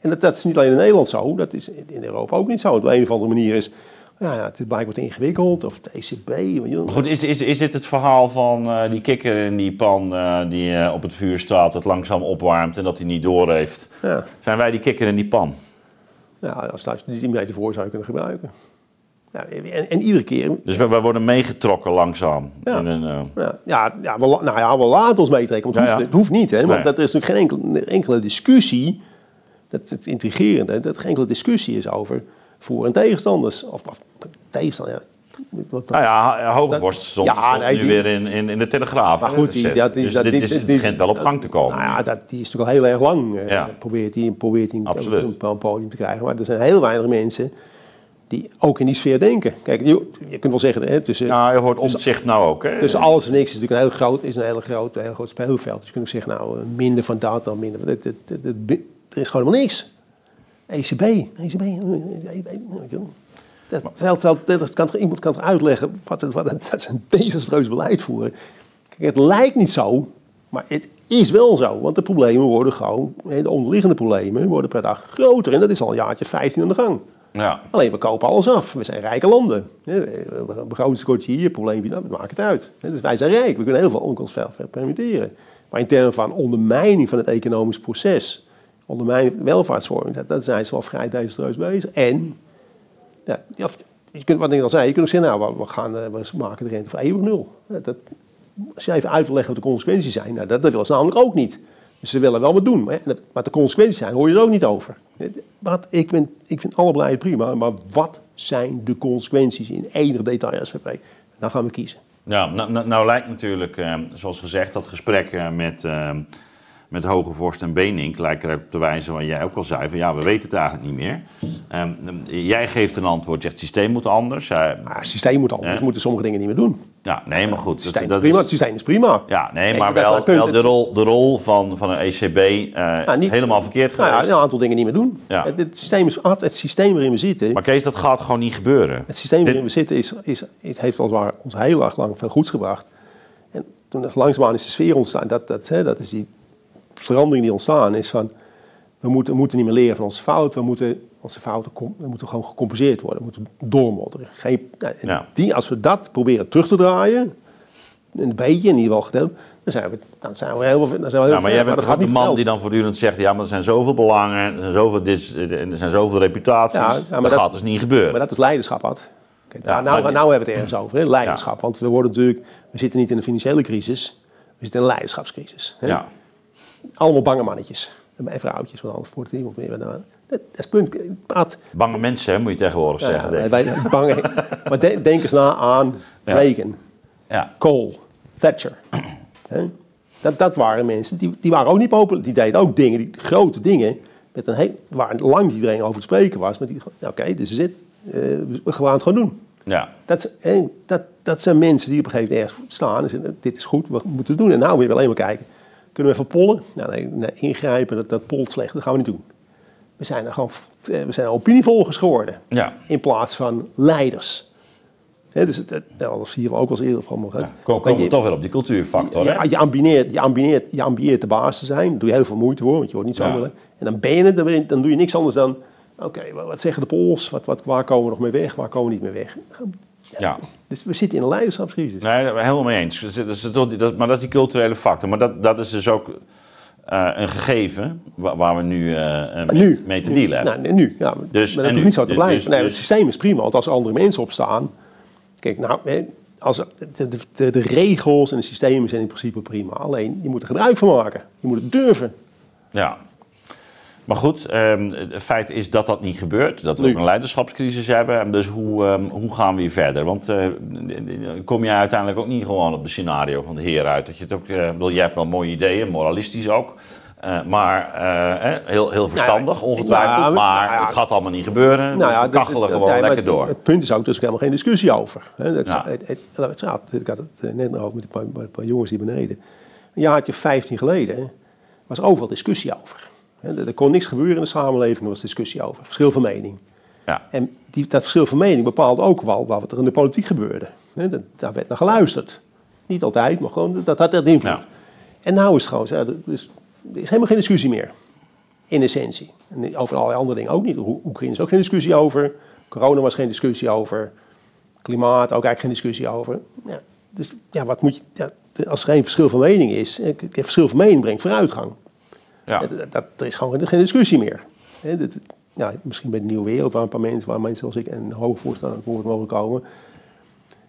En dat, dat is niet alleen in Nederland zo, dat is in Europa ook niet zo. Op een of andere manier is, ja, ja, het blijkbaar wat ingewikkeld, of de ECB. je. Maar goed, is, is, is dit het verhaal van eh, die kikker in die pan eh, die op het vuur staat, het langzaam opwarmt en dat hij niet door heeft? Ja. Zijn wij die kikker in die pan? Ja, als dat die meter voor zou je kunnen gebruiken. En, en iedere keer. Dus wij, wij worden meegetrokken langzaam. Ja. In een, eh, Ja, ja, ja, we, nou ja, we laten ons meetrekken, want het, hoeft, ja. het hoeft niet. Hè, want Nee. dat er is natuurlijk geen enkele, enkele discussie. Dat is het intrigerende, dat er geen enkele discussie is over voor- en tegenstanders. Of, of tegenstander, ja. Wat- nou ja, Hogevorst stond, Ja, nee, nu die- weer in, in, in de Telegraaf. Maar goed, die, gezet. dat, die, dus dat, dit is, het begint wel op gang te komen. Nou ja, dat, die is natuurlijk al heel erg lang. eh. Probeert hij probeert Absoluut. op een podium te krijgen. Maar er zijn heel weinig mensen die ook in die sfeer denken. Kijk, je, je kunt wel zeggen, hè, tussen, Ja, je hoort omzicht nou ook. Hè? tussen alles en niks is natuurlijk een heel groot, is een heel groot, heel groot speelveld. Dus je kunt ook zeggen, nou, minder van dat dan minder van dit- Er is gewoon helemaal niks. ECB, ECB, wel. Dat, dat kan, iemand kan uitleggen wat, wat dat ze een desastreus beleid voeren. Kijk, het lijkt niet zo, maar het is wel zo. Want de problemen worden gewoon, de onderliggende problemen worden per dag groter. En dat is al een jaartje 15 aan de gang. Ja. Alleen we kopen alles af. We zijn rijke landen. Een begrotingskortje hier, probleempje we maken het uit. Dus wij zijn rijk. We kunnen heel veel ons veel permitteren. Maar in termen van ondermijning van het economisch proces, ondermijning van welvaartsvorming, dat, dat zijn ze wel vrij desastreus bezig. En, je kunt, wat ik al zei, je kunt ook zeggen, nou, we, gaan, eh, we maken de rente voor eeuwig nul. Dat, als je even uit wil leggen wat de consequenties zijn, nou, dat, dat willen ze namelijk ook niet. Ze willen wel wat doen, maar, de consequenties zijn, hoor je er ook niet over. Wat, ik, ben, ik vind alle beleid prima, maar wat zijn de consequenties in enig detail SVP? Dan gaan we kiezen. Ja, nou, nou, nou lijkt natuurlijk, eh, zoals gezegd, dat gesprek eh, met, eh, met Hogevorst en Benink lijkt er op te wijzen wat jij ook al zei. Van ja, we weten het eigenlijk niet meer. Eh, jij geeft een antwoord, zegt het systeem moet anders. Hij- Maar het systeem moet anders, we moeten sommige dingen niet meer doen. Ja, nee, maar goed. Het systeem, dat is prima, het systeem is prima. ja, nee, maar wel, wel de rol, de rol van, van een ECB eh, niet- helemaal verkeerd Nou geweest. ja, een aantal dingen niet meer doen. Ja. Het, het systeem is, het systeem waarin we zitten, Maar Kees, dat gaat gewoon niet gebeuren. Het systeem Dit- waarin we zitten is, is, is, heeft als het ware ons heel erg lang veel goeds gebracht. En toen langzaamaan is de sfeer ontstaan, dat, dat, hè, dat is die verandering die ontstaan is van... We moeten, we moeten niet meer leren van onze fout, we moeten, onze fouten we moeten gewoon gecompenseerd worden. We moeten doormodderen. Geen, nou, Ja. die, als we dat proberen terug te draaien, een beetje in ieder geval gedeeld, dan zijn we, dan zijn we heel, dan zijn we heel Ja, maar ver. jij bent ook de man die dan voortdurend zegt... ja, maar er zijn zoveel belangen, er zijn zoveel, dit, er zijn zoveel reputaties. Ja, ja, maar dat, dat- gaat dus niet gebeuren. Maar dat is leiderschap, Ad. Kijk, Ja, nou, nou, maar- nou hebben we het ergens over, hè? leiderschap. Want we, worden natuurlijk, we zitten niet in een financiële crisis, we zitten in een leiderschapscrisis. Hè? Allemaal bange mannetjes en vrouwtjes, want anders wordt het iemand meer. Dat, dat is punt. Bange mensen, hè, moet je tegenwoordig ja, zeggen. denk ik. wij, bange, maar de- denk eens na aan Ja. Reagan, Ja. Cole, Thatcher. Dat, dat waren mensen, die, die waren ook niet populair. Die deden ook dingen, die grote dingen, met een heel, waar lang niet iedereen over te spreken was. Maar die, oké, dit is het. Eh, we gaan het gewoon doen. Ja. Dat, is- dat, dat zijn mensen die op een gegeven moment ergens staan en zeggen, dit is goed, we moeten het doen. En nou weer alleen maar kijken. Kunnen we even pollen? Nou, nee, nee, ingrijpen, dat, dat polt slecht, dat gaan we niet doen. We zijn er gewoon, eh, we zijn opinievolgers geworden. Ja. In plaats van leiders. Dus het, het, nou, dat zie je ook wel eens eerder van. ja. Kom, komen we toch weer op die cultuurfactor? Ja, je ambieert, je, ambieert, je ambieert de baas te zijn. Daar doe je heel veel moeite voor, want je wordt niet zo Ja. En dan ben je het, dan, doe je niks anders dan... Oké, wat- wat zeggen de pols? Wat, wat, waar komen we nog mee weg? Waar komen we niet meer weg? Ja. Dus we zitten in een leiderschapscrisis. Nee, helemaal mee eens. Dus dat is toch- dat- Maar dat is die culturele factor. Maar dat, dat is dus ook eh, een gegeven wa- waar we nu, eh, mee, nu. mee te dealen hebben. Nou, nu. Ja, Dus, dus, maar en dat hoeft niet zo te Dus- blijven. dus- nee, dus- het systeem is prima, want als er andere mensen opstaan... Kijk, nou, hè, als, de, de, de, de regels en de systemen zijn in principe prima. Alleen, je moet er gebruik van maken. Je moet het durven. Ja. Maar goed, ehm, het feit is dat dat niet gebeurt. Dat we Nu. ook een leiderschapscrisis hebben. En dus hoe, ehm, hoe gaan we hier verder? Want eh, kom jij uiteindelijk ook niet gewoon op het scenario van de heer uit? Dat je het ook, eh, wil, jij hebt wel mooie ideeën, moralistisch ook. Eh, maar eh, eh, heel, heel verstandig, ongetwijfeld. nou, maar nou ja. het gaat allemaal niet gebeuren. we dat- kachelen gewoon nee, lekker door. Het punt is ook, er is helemaal geen discussie over. Hè. Dat, Ja. het, het, het- ja, ik had het eh, net nog over met een paar, jongens hier beneden. Een jaartje 15 geleden was overal discussie over. Er er kon niks gebeuren in de samenleving, er was discussie over. Verschil van mening. Ja. En die, dat verschil van mening bepaalde ook wel wat er in de politiek gebeurde. Daar werd naar geluisterd. Niet altijd, maar gewoon, dat had dat invloed. Ja. En nou is het gewoon er, is, er is helemaal geen discussie meer. In essentie. En over allerlei andere dingen ook niet. Oe- Oekraïne is ook geen discussie over. Corona was geen discussie over. Klimaat ook eigenlijk geen discussie over. Ja, dus ja, wat moet je... Ja, als er geen verschil van mening is... eh, Verschil van mening brengt vooruitgang. Ja. Dat, dat, er is gewoon geen discussie meer. Hè, dat, ja, misschien bij de nieuwe wereld, waar een paar mensen, waar mensen zoals ik en hoge voorstander aan het woord mogen komen.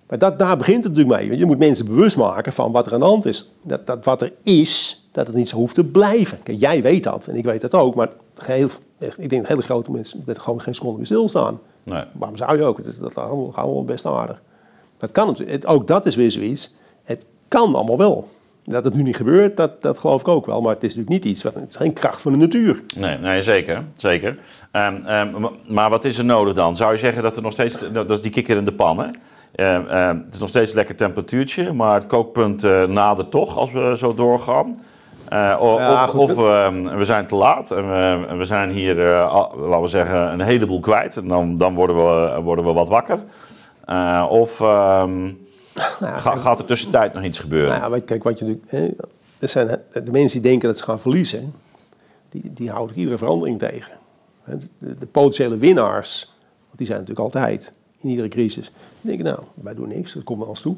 Maar dat, daar begint het natuurlijk mee. Want Je moet mensen bewust maken van wat er aan de hand is. Dat, dat wat er is, dat het niet zo hoeft te blijven. Kijk, jij weet dat en ik weet dat ook. Maar ik denk dat hele grote mensen dat gewoon geen seconde meer stilstaan. Nee. Waarom zou je ook? Dat, dat gaan we wel best aardig. Dat kan natuurlijk. Het- Ook dat is weer zoiets. Het kan allemaal wel. Dat het nu niet gebeurt, dat, dat geloof ik ook wel. Maar het is natuurlijk niet iets, wat, het is geen kracht van de natuur. Nee, nee zeker. zeker. Ehm, ehm, ma- maar wat is er nodig dan? Zou je zeggen dat er nog steeds... Dat is die kikker in de pan, hè? Ehm, het is nog steeds een lekker temperatuurtje, maar het kookpunt eh nadert toch als we zo doorgaan. Eh, Ja, of of we zijn te laat en we, we zijn hier, eh, laten we zeggen, een heleboel kwijt. En dan, dan worden, we, worden we wat wakker. Of ga- gaat er tussentijd nog iets gebeuren? Nou ja, kijk, wat je natuurlijk. Er zijn de mensen die denken dat ze gaan verliezen, die, die houden iedere verandering tegen. De, de potentiële winnaars, want die zijn natuurlijk altijd in iedere crisis, die denken, nou, wij doen niks, dat komt naar ons toe.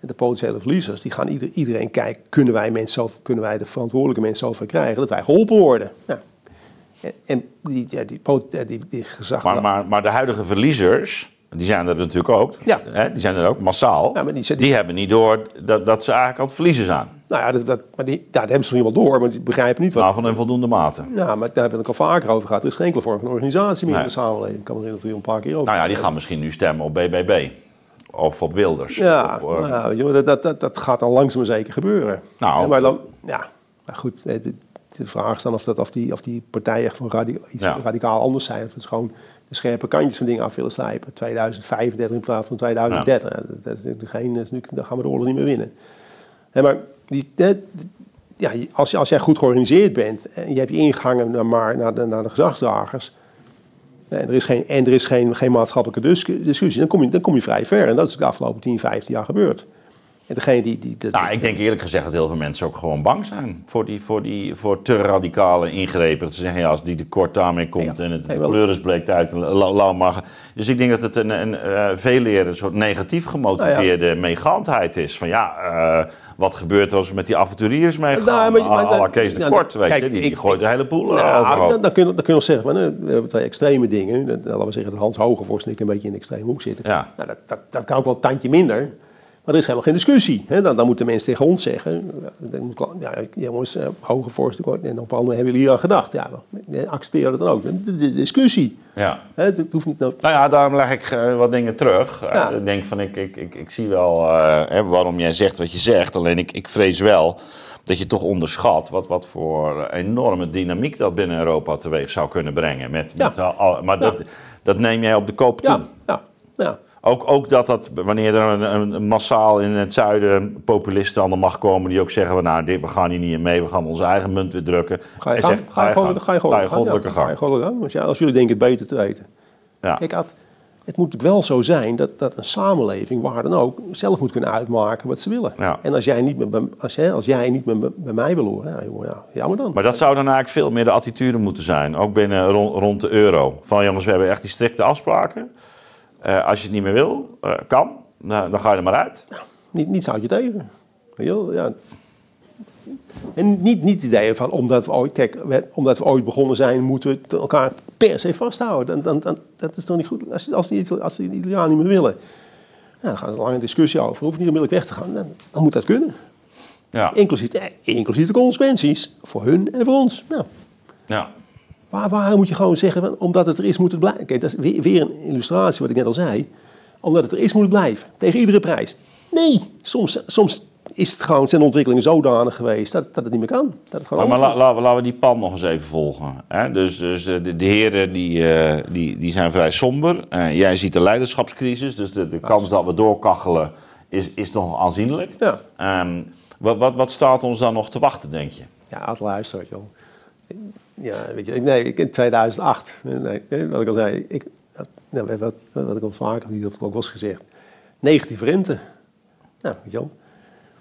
En de potentiële verliezers, die gaan ieder, iedereen kijken, kunnen wij, mensen zo, kunnen wij de verantwoordelijke mensen zover krijgen dat wij geholpen worden? Nou, en, die, ja, die, die gezag. Maar, maar, maar de huidige verliezers, die zijn er natuurlijk ook. Ja. Hè, die zijn er ook massaal. Ja, maar die- die, die- hebben niet door dat, dat ze eigenlijk aan het verliezen zijn. Nou ja, dat, dat, maar die, ja, dat hebben ze niet wel door, maar die begrijpen niet wat, Nou, van in voldoende mate. Ja, maar daar hebben we het al vaker over gehad. Er is geen enkele vorm van organisatie meer Nee. in de samenleving. Ik kan me herinneren dat we hier een paar keer over Nou ja, die gaan misschien nu stemmen op BBB. Of op Wilders. Ja, eh, nou je, wel, dat, dat, dat, gaat dan langzaam maar zeker gebeuren. Nou. Ja, maar dan, ja, maar goed. eh, De, de vraag is dan of, dat, of, die, of die partijen echt van iets Ja. radicaal anders zijn. Of dat ze gewoon de scherpe kantjes van dingen af willen slijpen. 2035 in plaats van 2030. Ja, dat, is natuurlijk geen, dat is natuurlijk, dan gaan we de oorlog niet meer winnen. Nee, maar die, ja, als, als jij goed georganiseerd bent en je hebt je ingehangen naar, maar, naar, de, naar de gezagsdragers. En er is geen, en er is geen, geen maatschappelijke dis- discussie, dan kom, je, dan kom je vrij ver. En dat is de afgelopen 10, 15 jaar gebeurd. En degene die... die, die- Nou, ik denk eerlijk gezegd dat heel veel mensen ook gewoon bang zijn voor, die, voor, die, voor te radicale ingrepen. Dat ze zeggen, ja, als die tekort daarmee komt Ja. en het de pleuris bleek uit, la- laat maar. Dus ik denk dat het een, een, eh veel meer een soort negatief gemotiveerde meegaandheid is. Van ja, eh, wat gebeurt er als we met die avonturiers meegaan? Nou, maar- maar- la Kees de ja, Kort, weet kijk, je, die, ik- die gooit de hele poel eh, Nou, dan, dan, kun je, dan kun je nog zeggen, van, eh, we hebben twee extreme dingen. Dat- Laten we zeggen dat Hans Hogevorst en ik een beetje in de extreme hoek zitten. Ja. Nou, dat, dat, dat kan ook wel een tandje minder. Maar er is helemaal geen discussie. Hè? Dan, dan moeten mensen tegen ons zeggen... Ja, jongens, uh, Hogevorst en op anderen hebben jullie hier aan gedacht. Ja, we accepteren dat dan ook. De, de discussie. Ja. Hè? Het hoeft niet... Nou, Nou ja, daarom leg ik eh, wat dingen terug. Eh. Ik denk van, ik, ik, ik, ik zie wel eh, hè, waarom jij zegt wat je zegt. Alleen ik, ik vrees wel dat je toch onderschat wat, wat voor enorme dynamiek dat binnen Europa teweeg zou kunnen brengen. Met, Ja. met al- al- maar dat, dat neem jij op de koop toe. ja, ja, ja. Ook, ook dat dat, wanneer er een, een- massaal in het zuiden populisten aan de macht komen die ook zeggen, van, nou, dit, we gaan hier niet mee, we gaan onze eigen munt weer drukken. Ga je, Hij gang, zegt, ga je gewoon, ga je gewoon, ga je gewoon ga je gang. gewoon. Als, ja, als jullie denken het beter te weten. Ja. Kijk, Ad, het moet wel zo zijn dat, dat een samenleving, waar dan ook, zelf moet kunnen uitmaken wat ze willen. Ja. En als jij niet bij, als jij, als jij niet meer bij- bij mij wil horen, ja, jongen, ja, jammer dan. Maar dat zou dan eigenlijk veel meer de attitude moeten zijn. Ook binnen rond, rond de euro. Van jongens, we hebben echt die strikte afspraken. Eh, als je het niet meer wil, eh, kan, nou, dan ga je er maar uit. Niet, niets houd je tegen. Wel, ja. En niet, niet het idee van, omdat we ooit, kijk, we- omdat we ooit begonnen zijn, moeten we elkaar per se vasthouden. Dan, dan, dan, dat is toch niet goed. Als, als, die, als die Italianen niet meer willen, ja, dan gaat er een lange discussie over. Hoef je niet onmiddellijk weg te gaan. Dan, dan moet dat kunnen. Ja, Inclusief, eh, inclusief de consequenties voor hun en voor ons. Nou, ja. Waar, waar moet je gewoon zeggen, omdat het er is moet het blijven. Kijk, dat is weer, weer een illustratie wat ik net al zei. Omdat het er is moet het blijven. Tegen iedere prijs. Nee, soms, soms is het gewoon, zijn ontwikkelingen zodanig geweest dat, dat het niet meer kan. Dat het gewoon Maar, maar over- la- laten we- laten we die pan nog eens even volgen. Hè? Dus, dus eh, de, de heren die, eh, die, die zijn vrij somber. Eh, jij ziet de leiderschapscrisis, dus de, de kans dat we doorkachelen is, is nog aanzienlijk. Ja. Ehm, wat, wat, wat staat ons dan nog te wachten, denk je? Ja, het luistert, joh. Ja, weet je, ik- nee, ik in 2008, nee, wat ik al zei, ik, dat- nou, wat, wat ik al vaker niet of ook was gezegd, negatieve rente. Nou, weet je wel.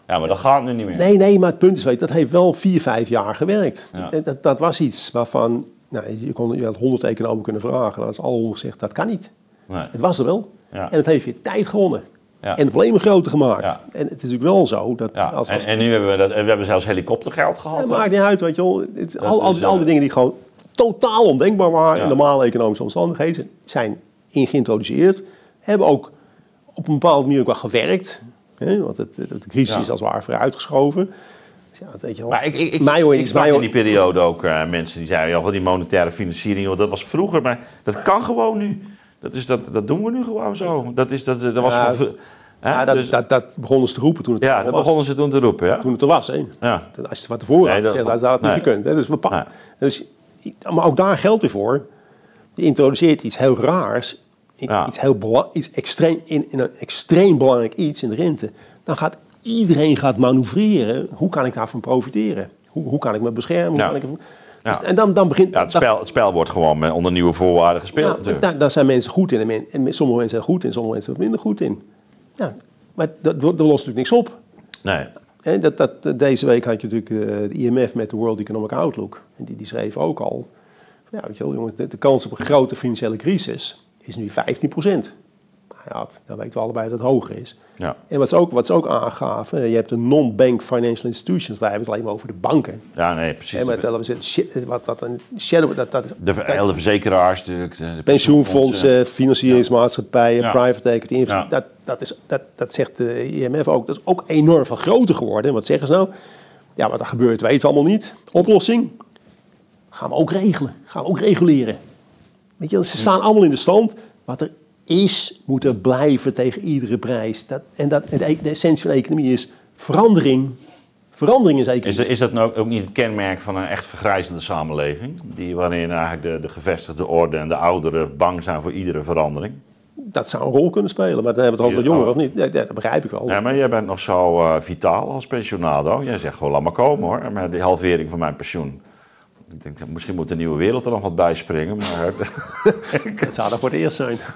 Ja, maar dat gaat nu niet meer. Nee, nee, maar het punt is, weet, je, dat heeft wel vier, vijf jaar gewerkt. Ja. Dat, dat was iets waarvan, nou, je, kon, je had honderd economen kunnen vragen, dan is alle honderd gezegd, dat kan niet. Nee. Het was er wel. Ja. En het heeft weer tijd gewonnen. Ja. En de problemen groter gemaakt. Ja. En het is natuurlijk wel zo dat Ja, als, als en nu hebben we, dat, we hebben zelfs helikoptergeld gehad. Het maakt niet uit, weet je wel. Het, al, al, is, al die eh, dingen die gewoon totaal ondenkbaar waren in normale economische omstandigheden, zijn in geïntroduceerd. Hebben ook op een bepaalde manier ook wel gewerkt. Hè? Want het, het- de crisis is als het ware vooruitgeschoven. Dus ja, dat weet je wel. Maar ik, ik, ik, ik in die periode ook eh, mensen die zeiden... Ja, die monetaire financiering, joh, dat was vroeger. Maar dat kan gewoon nu. Dat, is, dat, dat doen we nu gewoon zo. Dat, is, dat, dat was Ja, voor- hè? Ja, dat, Dus- dat, dat begonnen ze te roepen toen het ja, er dat was. begonnen ze toen te roepen. Ja? Toen het er was, hè. Ja. Dat- Als je het van tevoren Nee, had dat- gezegd, dan zou het nee. niet gekund. Hè? Dus, we Nee. dus, maar ook daar geldt weer voor. Je introduceert iets heel raars, iets, heel bela- iets extreem, in, in een extreem belangrijk iets in de rente. Dan gaat iedereen gaat manoeuvreren. Hoe kan ik daarvan profiteren? Hoe, hoe kan ik me beschermen? Hoe Ja. kan ik, ervan- Ja. Dus, en dan, dan begint... Ja, het, spel, het spel wordt gewoon met, onder nieuwe voorwaarden gespeeld ja, daar, daar zijn mensen goed in. En, men- en sommige mensen zijn goed in, sommige mensen wat minder goed in. Ja, maar dat, dat lost natuurlijk niks op. Nee. Dat, dat, deze week had je natuurlijk eh, de IMF met de World Economic Outlook. En die, die schreef ook al. Ja, weet je wel, jongens, de, de kans op een grote financiële crisis is nu 15 procent. Ja, dat- dan weten we allebei dat het hoger is. Ja. En wat ze ook, wat ze ook aangaven, je hebt de non-bank financial institutions. Wij hebben het alleen maar over de banken. ja, nee, precies. Hè, maar dat, was het shi- wat, wat een shadow, dat, dat, de, heel de verzekeraars. De, de pensioenfondsen, financieringsmaatschappijen, Ja. private equity, Ja. dat, dat, is, dat, dat zegt de IMF ook. Dat is ook enorm veel groter geworden. En wat zeggen ze nou? Ja, wat er gebeurt weten we allemaal niet. Oplossing? Gaan we ook regelen. Gaan we ook reguleren. Weet je, ze staan allemaal in de stand. Wat er is, moet er blijven tegen iedere prijs. Dat, en dat, en de, de essentie van de economie is verandering. Verandering is economie. Is, is dat nou ook niet het kenmerk van een echt vergrijzende samenleving? Die, waarin eigenlijk de, de gevestigde orde en de ouderen bang zijn voor iedere verandering? Dat zou een rol kunnen spelen. Maar dan hebben we het Ja. jongeren of niet. Ja, dat begrijp ik wel. Ja, maar jij bent nog zo eh, vitaal als pensionado. Jij zegt gewoon, laat maar komen hoor, met die halvering van mijn pensioen. Ik denk, misschien moet de nieuwe wereld er nog wat bij springen. Maar Het zou dat voor het eerst zijn.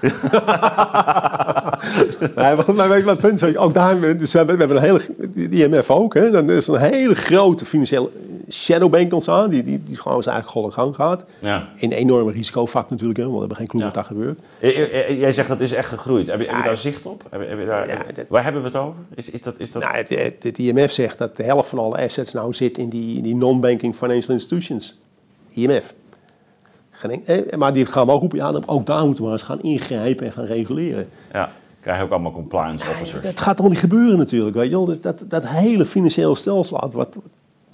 nee, maar goed, maar weet je wat het punt is? Ook daar, dus we hebben, we hebben een hele, die IMF ook, hè, dan is er een hele grote financiële shadowbank ontstaan, die, die, die gewoon zijn eigen golle gang gaat. ja. In een enorme risicovak natuurlijk, hè, want we hebben geen clue Ja. wat daar gebeurt. Eh, eh, eh, Jij zegt dat is echt gegroeid. Heb je, heb je Ja, daar zicht op? Heb je, heb je daar, Ja, dat- Waar hebben we het over? Is, is dat, is dat... Nou, het, het, het IMF zegt dat de helft van alle assets nou zit in die, in die non-banking financial institutions. IMF. Eh, maar die gaan wel roepen, ja, ook daar moeten we eens gaan ingrijpen en gaan reguleren. Ja, krijg je ook allemaal compliance officers. Dat gaat allemaal niet gebeuren natuurlijk, weet je wel. Dus dat, dat hele financiële stelsel, wat,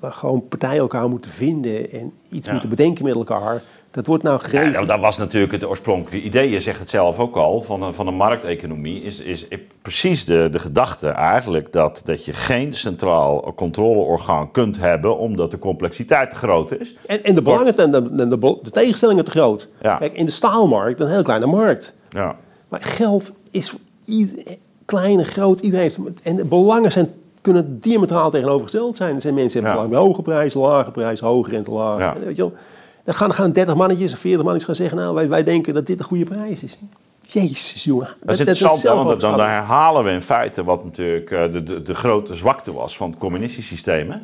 waar gewoon partijen elkaar moeten vinden en iets Ja. moeten bedenken met elkaar, dat wordt nou Ja, geregeld. nou, dat was natuurlijk het oorspronkelijke idee. Je zegt het zelf ook al, van een, van een markteconomie is, is precies de, de gedachte eigenlijk dat, dat je geen centraal controleorgaan kunt hebben omdat de complexiteit te groot is. En, en de belangen en de, de, de, de tegenstellingen te groot. Ja. Kijk, in de staalmarkt, een heel kleine markt. Ja. Maar geld is ieder, klein en groot, iedereen heeft. En de belangen zijn, kunnen diametraal tegenovergesteld zijn. Er zijn mensen die hebben Ja. belang bij hoge prijs, lage prijs, hoge rente, lage. Ja. Weet je wel, dan gaan, gaan 30 mannetjes of 40 mannetjes gaan zeggen, nou, wij, wij denken dat dit een goede prijs is. Jezus, jongen. Dat is interessant, want dan, herhalen we in feite wat natuurlijk eh, de, de, de grote zwakte was van het communistisch systeem.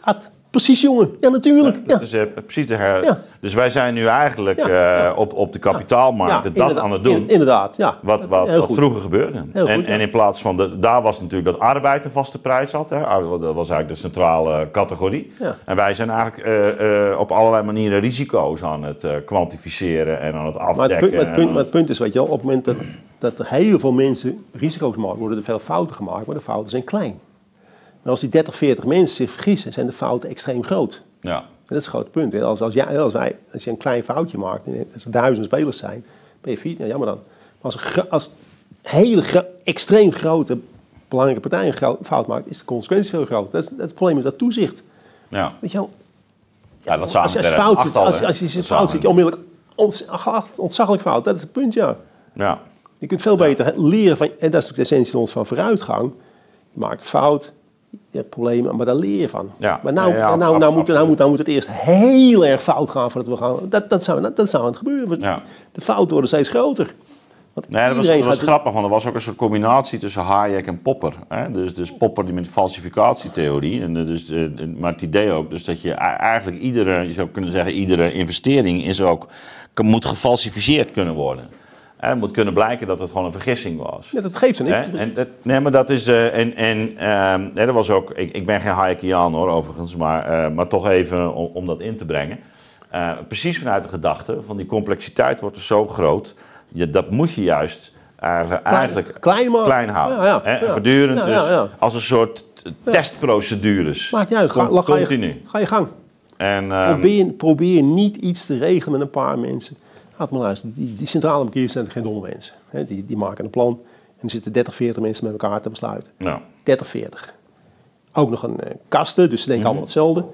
Ad, precies, jongen. Ja, natuurlijk. Ja. Dat is eh, precies de her... Ja. Dus wij zijn nu eigenlijk eh. Op, op de kapitaalmarkt dat inderdaad. aan het doen. In- inderdaad, ja. Wat, wat, wat vroeger gebeurde. En, en in plaats van, de, daar was natuurlijk dat arbeid een vaste prijs had. Hè. Dat was eigenlijk de centrale categorie. Ja. En wij zijn eigenlijk eh, op allerlei manieren risico's aan het kwantificeren en aan het Maar het, afdekken. punt, maar, het punt, maar het punt is, weet je wel, op het moment dat, dat er heel veel mensen risico's maken, worden er veel fouten gemaakt, maar de fouten zijn klein. Maar als die 30, 40 mensen zich vergissen, zijn de fouten extreem groot. ja. dat is het grote punt. Als, als, jij, als, wij, als je een klein foutje maakt, en als er duizend spelers zijn, ben je vier, ja, jammer dan. Maar als een als hele gro- extreem grote, belangrijke partij een fout maakt, is de consequentie veel groter. Dat is, dat is het probleem met dat toezicht. Ja, Weet je wel, ja dat als je, als fout zit, als, je- hè? als je zit fout zit, je onmiddellijk ontzaglijk fout. Dat is het punt, ja. Ja, Je kunt veel beter leren van, en dat is natuurlijk de essentie van ons van vooruitgang. Je maakt een fout, je hebt problemen, maar daar leer je van. Ja. Maar nou, Ja, ja, nou, nou, nou, moet, nou, moet, nou moet het eerst heel erg fout gaan voordat we gaan. Dat, dat, zou, dat, dat zou aan het gebeuren. De fouten worden steeds groter. Want Nee, dat was, dat was grappig, want er was ook een soort combinatie tussen Hayek en Popper. Hè? Dus, dus Popper die met de falsificatietheorie. En dus, maar het idee ook dus dat je eigenlijk iedere, je zou kunnen zeggen, iedere investering is ook, moet gefalsificeerd kunnen worden. Hè, Het moet kunnen blijken dat het gewoon een vergissing was. Ja, dat geeft er niks. Hè? En dat, nee, maar dat is. eh, en en dat was ook. Ik, ik ben geen Hayekiaan hoor, overigens. Maar, eh, maar toch even om, om dat in te brengen. Eh, precies vanuit de gedachte van die complexiteit wordt dus zo groot. Je, dat moet je juist eigenlijk, klein klein houden. Ja, ja, hè? Voortdurend Ja, dus als een soort testprocedures. Maakt niet uit. Ga, Con- ga, je, continu. ga je gang. En, ehm, Probeer, probeer niet iets te regelen met een paar mensen. Maar luisteren. Die, die centrale bankiers zijn geen domme mensen. Die, die maken een plan. En er zitten 30, 40 mensen met elkaar te besluiten. ja. 30, 40. Ook nog een eh, kasten, dus ze denken Mhm. allemaal hetzelfde.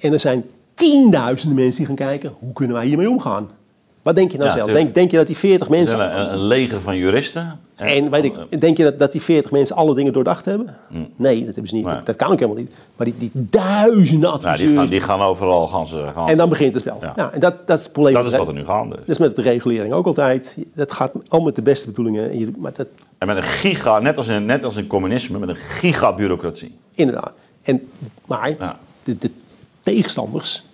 En er zijn tienduizenden mensen die gaan kijken, hoe kunnen wij hiermee omgaan? Wat denk je nou Ja, zelf? Denk, denk je dat die 40 Er is mensen... Een, leger van juristen. En weet ik, denk je dat, dat die 40 mensen alle dingen doordacht hebben? Nee, dat hebben ze niet. Mm. Nee. Dat kan ook helemaal niet. Maar die, die duizenden Nou, adviseurs... die, gaan, die gaan overal. Gaan ze, gaan En dan begint het spel. Ja. Ja. en dat, dat is het probleem. dat is wat er nu gaande is. Dat is met de regulering ook altijd. Dat gaat al met de beste bedoelingen. Maar dat, En met een giga, net als in, net als in communisme, met een gigabureaucratie. inderdaad. En, maar Ja. de, de tegenstanders,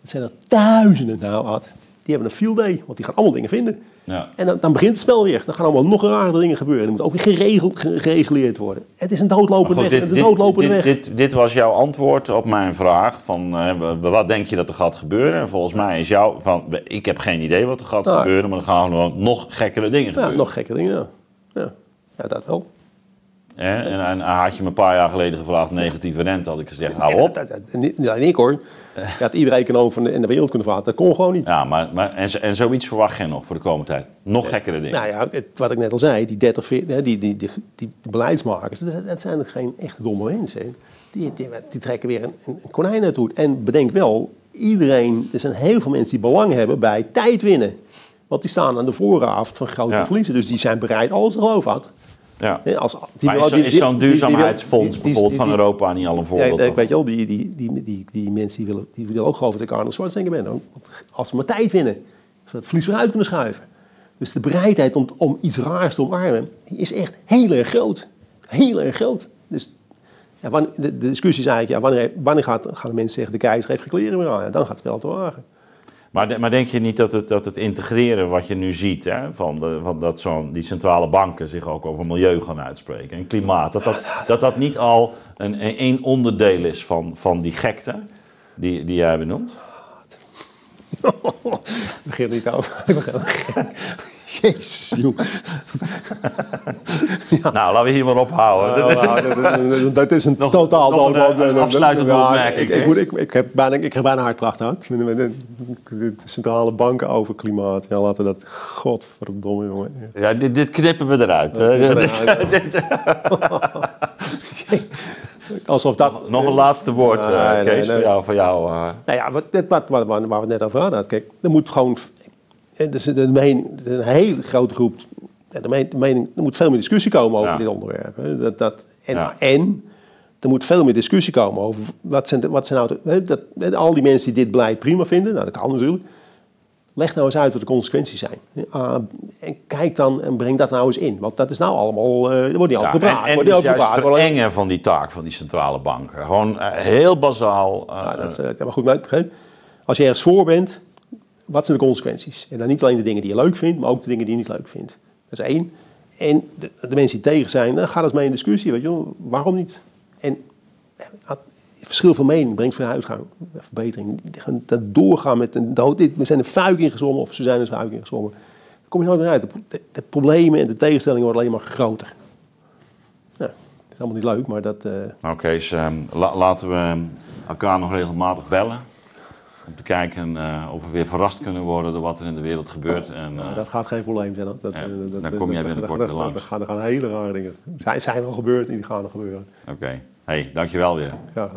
dat zijn er duizenden nou, Ad, die hebben een field day. Want die gaan allemaal dingen vinden. Ja. En dan, dan begint het spel weer. Dan gaan allemaal nog rare dingen gebeuren. Er moet ook weer geregeld, gereguleerd worden. Het is een doodlopende goed, weg. dit, het is een doodlopende dit, weg. dit, dit was jouw antwoord op mijn vraag van eh, wat denk je dat er gaat gebeuren? En volgens mij is jouw van ik heb geen idee wat er gaat Nou. gebeuren, maar er gaan gewoon nog gekkere dingen ja, gebeuren. nog gekke dingen. Ja. Ja. ja, dat wel. Hè? En, en had je me een paar jaar geleden gevraagd negatieve rente, had ik gezegd hou op. Dat, dat, dat- ik hoor. Had iedere econoom van de, in de wereld kunnen vragen. Dat kon gewoon niet. Ja, maar, maar en, en zoiets verwacht je nog voor de komende tijd. Nog gekkere dingen. Nou ja, het- wat ik net al zei, die 30, 40, hè, die, die, die, die beleidsmakers, dat, dat zijn er geen echt domme mensen. Die, die, die trekken weer een, een konijn uit de hoed. En bedenk wel, iedereen, er zijn heel veel mensen die belang hebben bij tijd winnen. Want die staan aan de voorraad van grote Ja. verliezen. Dus die zijn bereid alles te geloven. Ja. Als, die Maar is, die- is zo'n duurzaamheidsfonds die- die- bijvoorbeeld van Europa niet al een voorbeeld? Ik weet je wel, die, die, die, die, die mensen die willen, die willen ook geloven dat ik Arnold Schwarzenegger ben. Als ze maar tijd winnen, zodat het verlies weer uit kunnen schuiven. Dus de bereidheid om, om iets raars te omarmen, die is echt heel erg groot. Heel erg groot. Dus ja, wanneer, de, de discussie is eigenlijk, ja, wanneer, wanneer gaat, gaan de mensen zeggen, de keizer heeft geen kleren meer aan? Ja, dan gaat het spel te wagen. Maar, maar denk je niet dat het, dat het integreren wat je nu ziet, hè, van, de, van dat zo'n die centrale banken zich ook over milieu gaan uitspreken en klimaat, dat dat, dat, dat niet al een, een onderdeel is van, van die gekte die, die jij benoemt? Begin niet over. Jezus, joh. Nou, laten we hier maar ophouden. Ja, nou, dat- is een Nog- totaal nog een, eh, een afsluitende Ja, opmerking, Ik, ik, moet, ik, ik, heb bijna, ik heb bijna hartklachten. Met de, centrale banken over klimaat. Ja, laten we dat... Godverdomme, jongen. Ja, dit, dit knippen we eruit. Ja, Dat is- Alsof dat... nog een laatste woord, eh, Nee, nee, Kees, nee. voor jou. Voor jou eh. Nou ja, wat, wat, wat, waar we het net over hadden. Kijk, er moet gewoon... Het is de mening, het een hele grote groep... De mening, er moet veel meer discussie komen over Ja. dit onderwerp. hè. Dat, dat, en, Ja. en er moet veel meer discussie komen over... Wat zijn, wat zijn nou... de- dat, al die mensen die dit beleid prima vinden... Nou, dat kan natuurlijk. Leg nou eens uit wat de consequenties zijn. Ah, en kijk dan en breng dat nou eens in. Want dat is nou allemaal... eh er wordt niet over Ja, gepraat. en en wordt dus niet over gepraat. verengen van die taak van die centrale banken. Gewoon eh, heel bazaal. eh, Ja, dat is, eh, ja, maar goed, maar, als je ergens voor bent, wat zijn de consequenties? En dan niet alleen de dingen die je leuk vindt, maar ook de dingen die je niet leuk vindt. Dat is één. En de, de mensen die tegen zijn, dan ga eens mee in discussie. Weet je wel. Waarom niet? En het verschil van mening brengt vooruitgang, verbetering. Gewoon Dat doorgaan met een dood. We zijn een fuik ingezwommen of ze zijn een fuik ingezwommen. Daar kom je nooit meer uit. De, de- de problemen en de tegenstellingen worden alleen maar groter. Nou, het is allemaal niet leuk, maar dat... eh, Nou, Kees, ehm, la- laten we elkaar nog regelmatig bellen. Om te kijken eh, of we weer verrast kunnen worden door wat er in de wereld gebeurt. En, Nou, eh, dat gaat geen probleem zijn. Dat, eh, dat, dan kom jij binnenkort weer langs. gaan, er gaan hele rare dingen. Zijn, zijn al gebeurd en die gaan er gebeuren. Oké. Hey, dankjewel weer. Ja,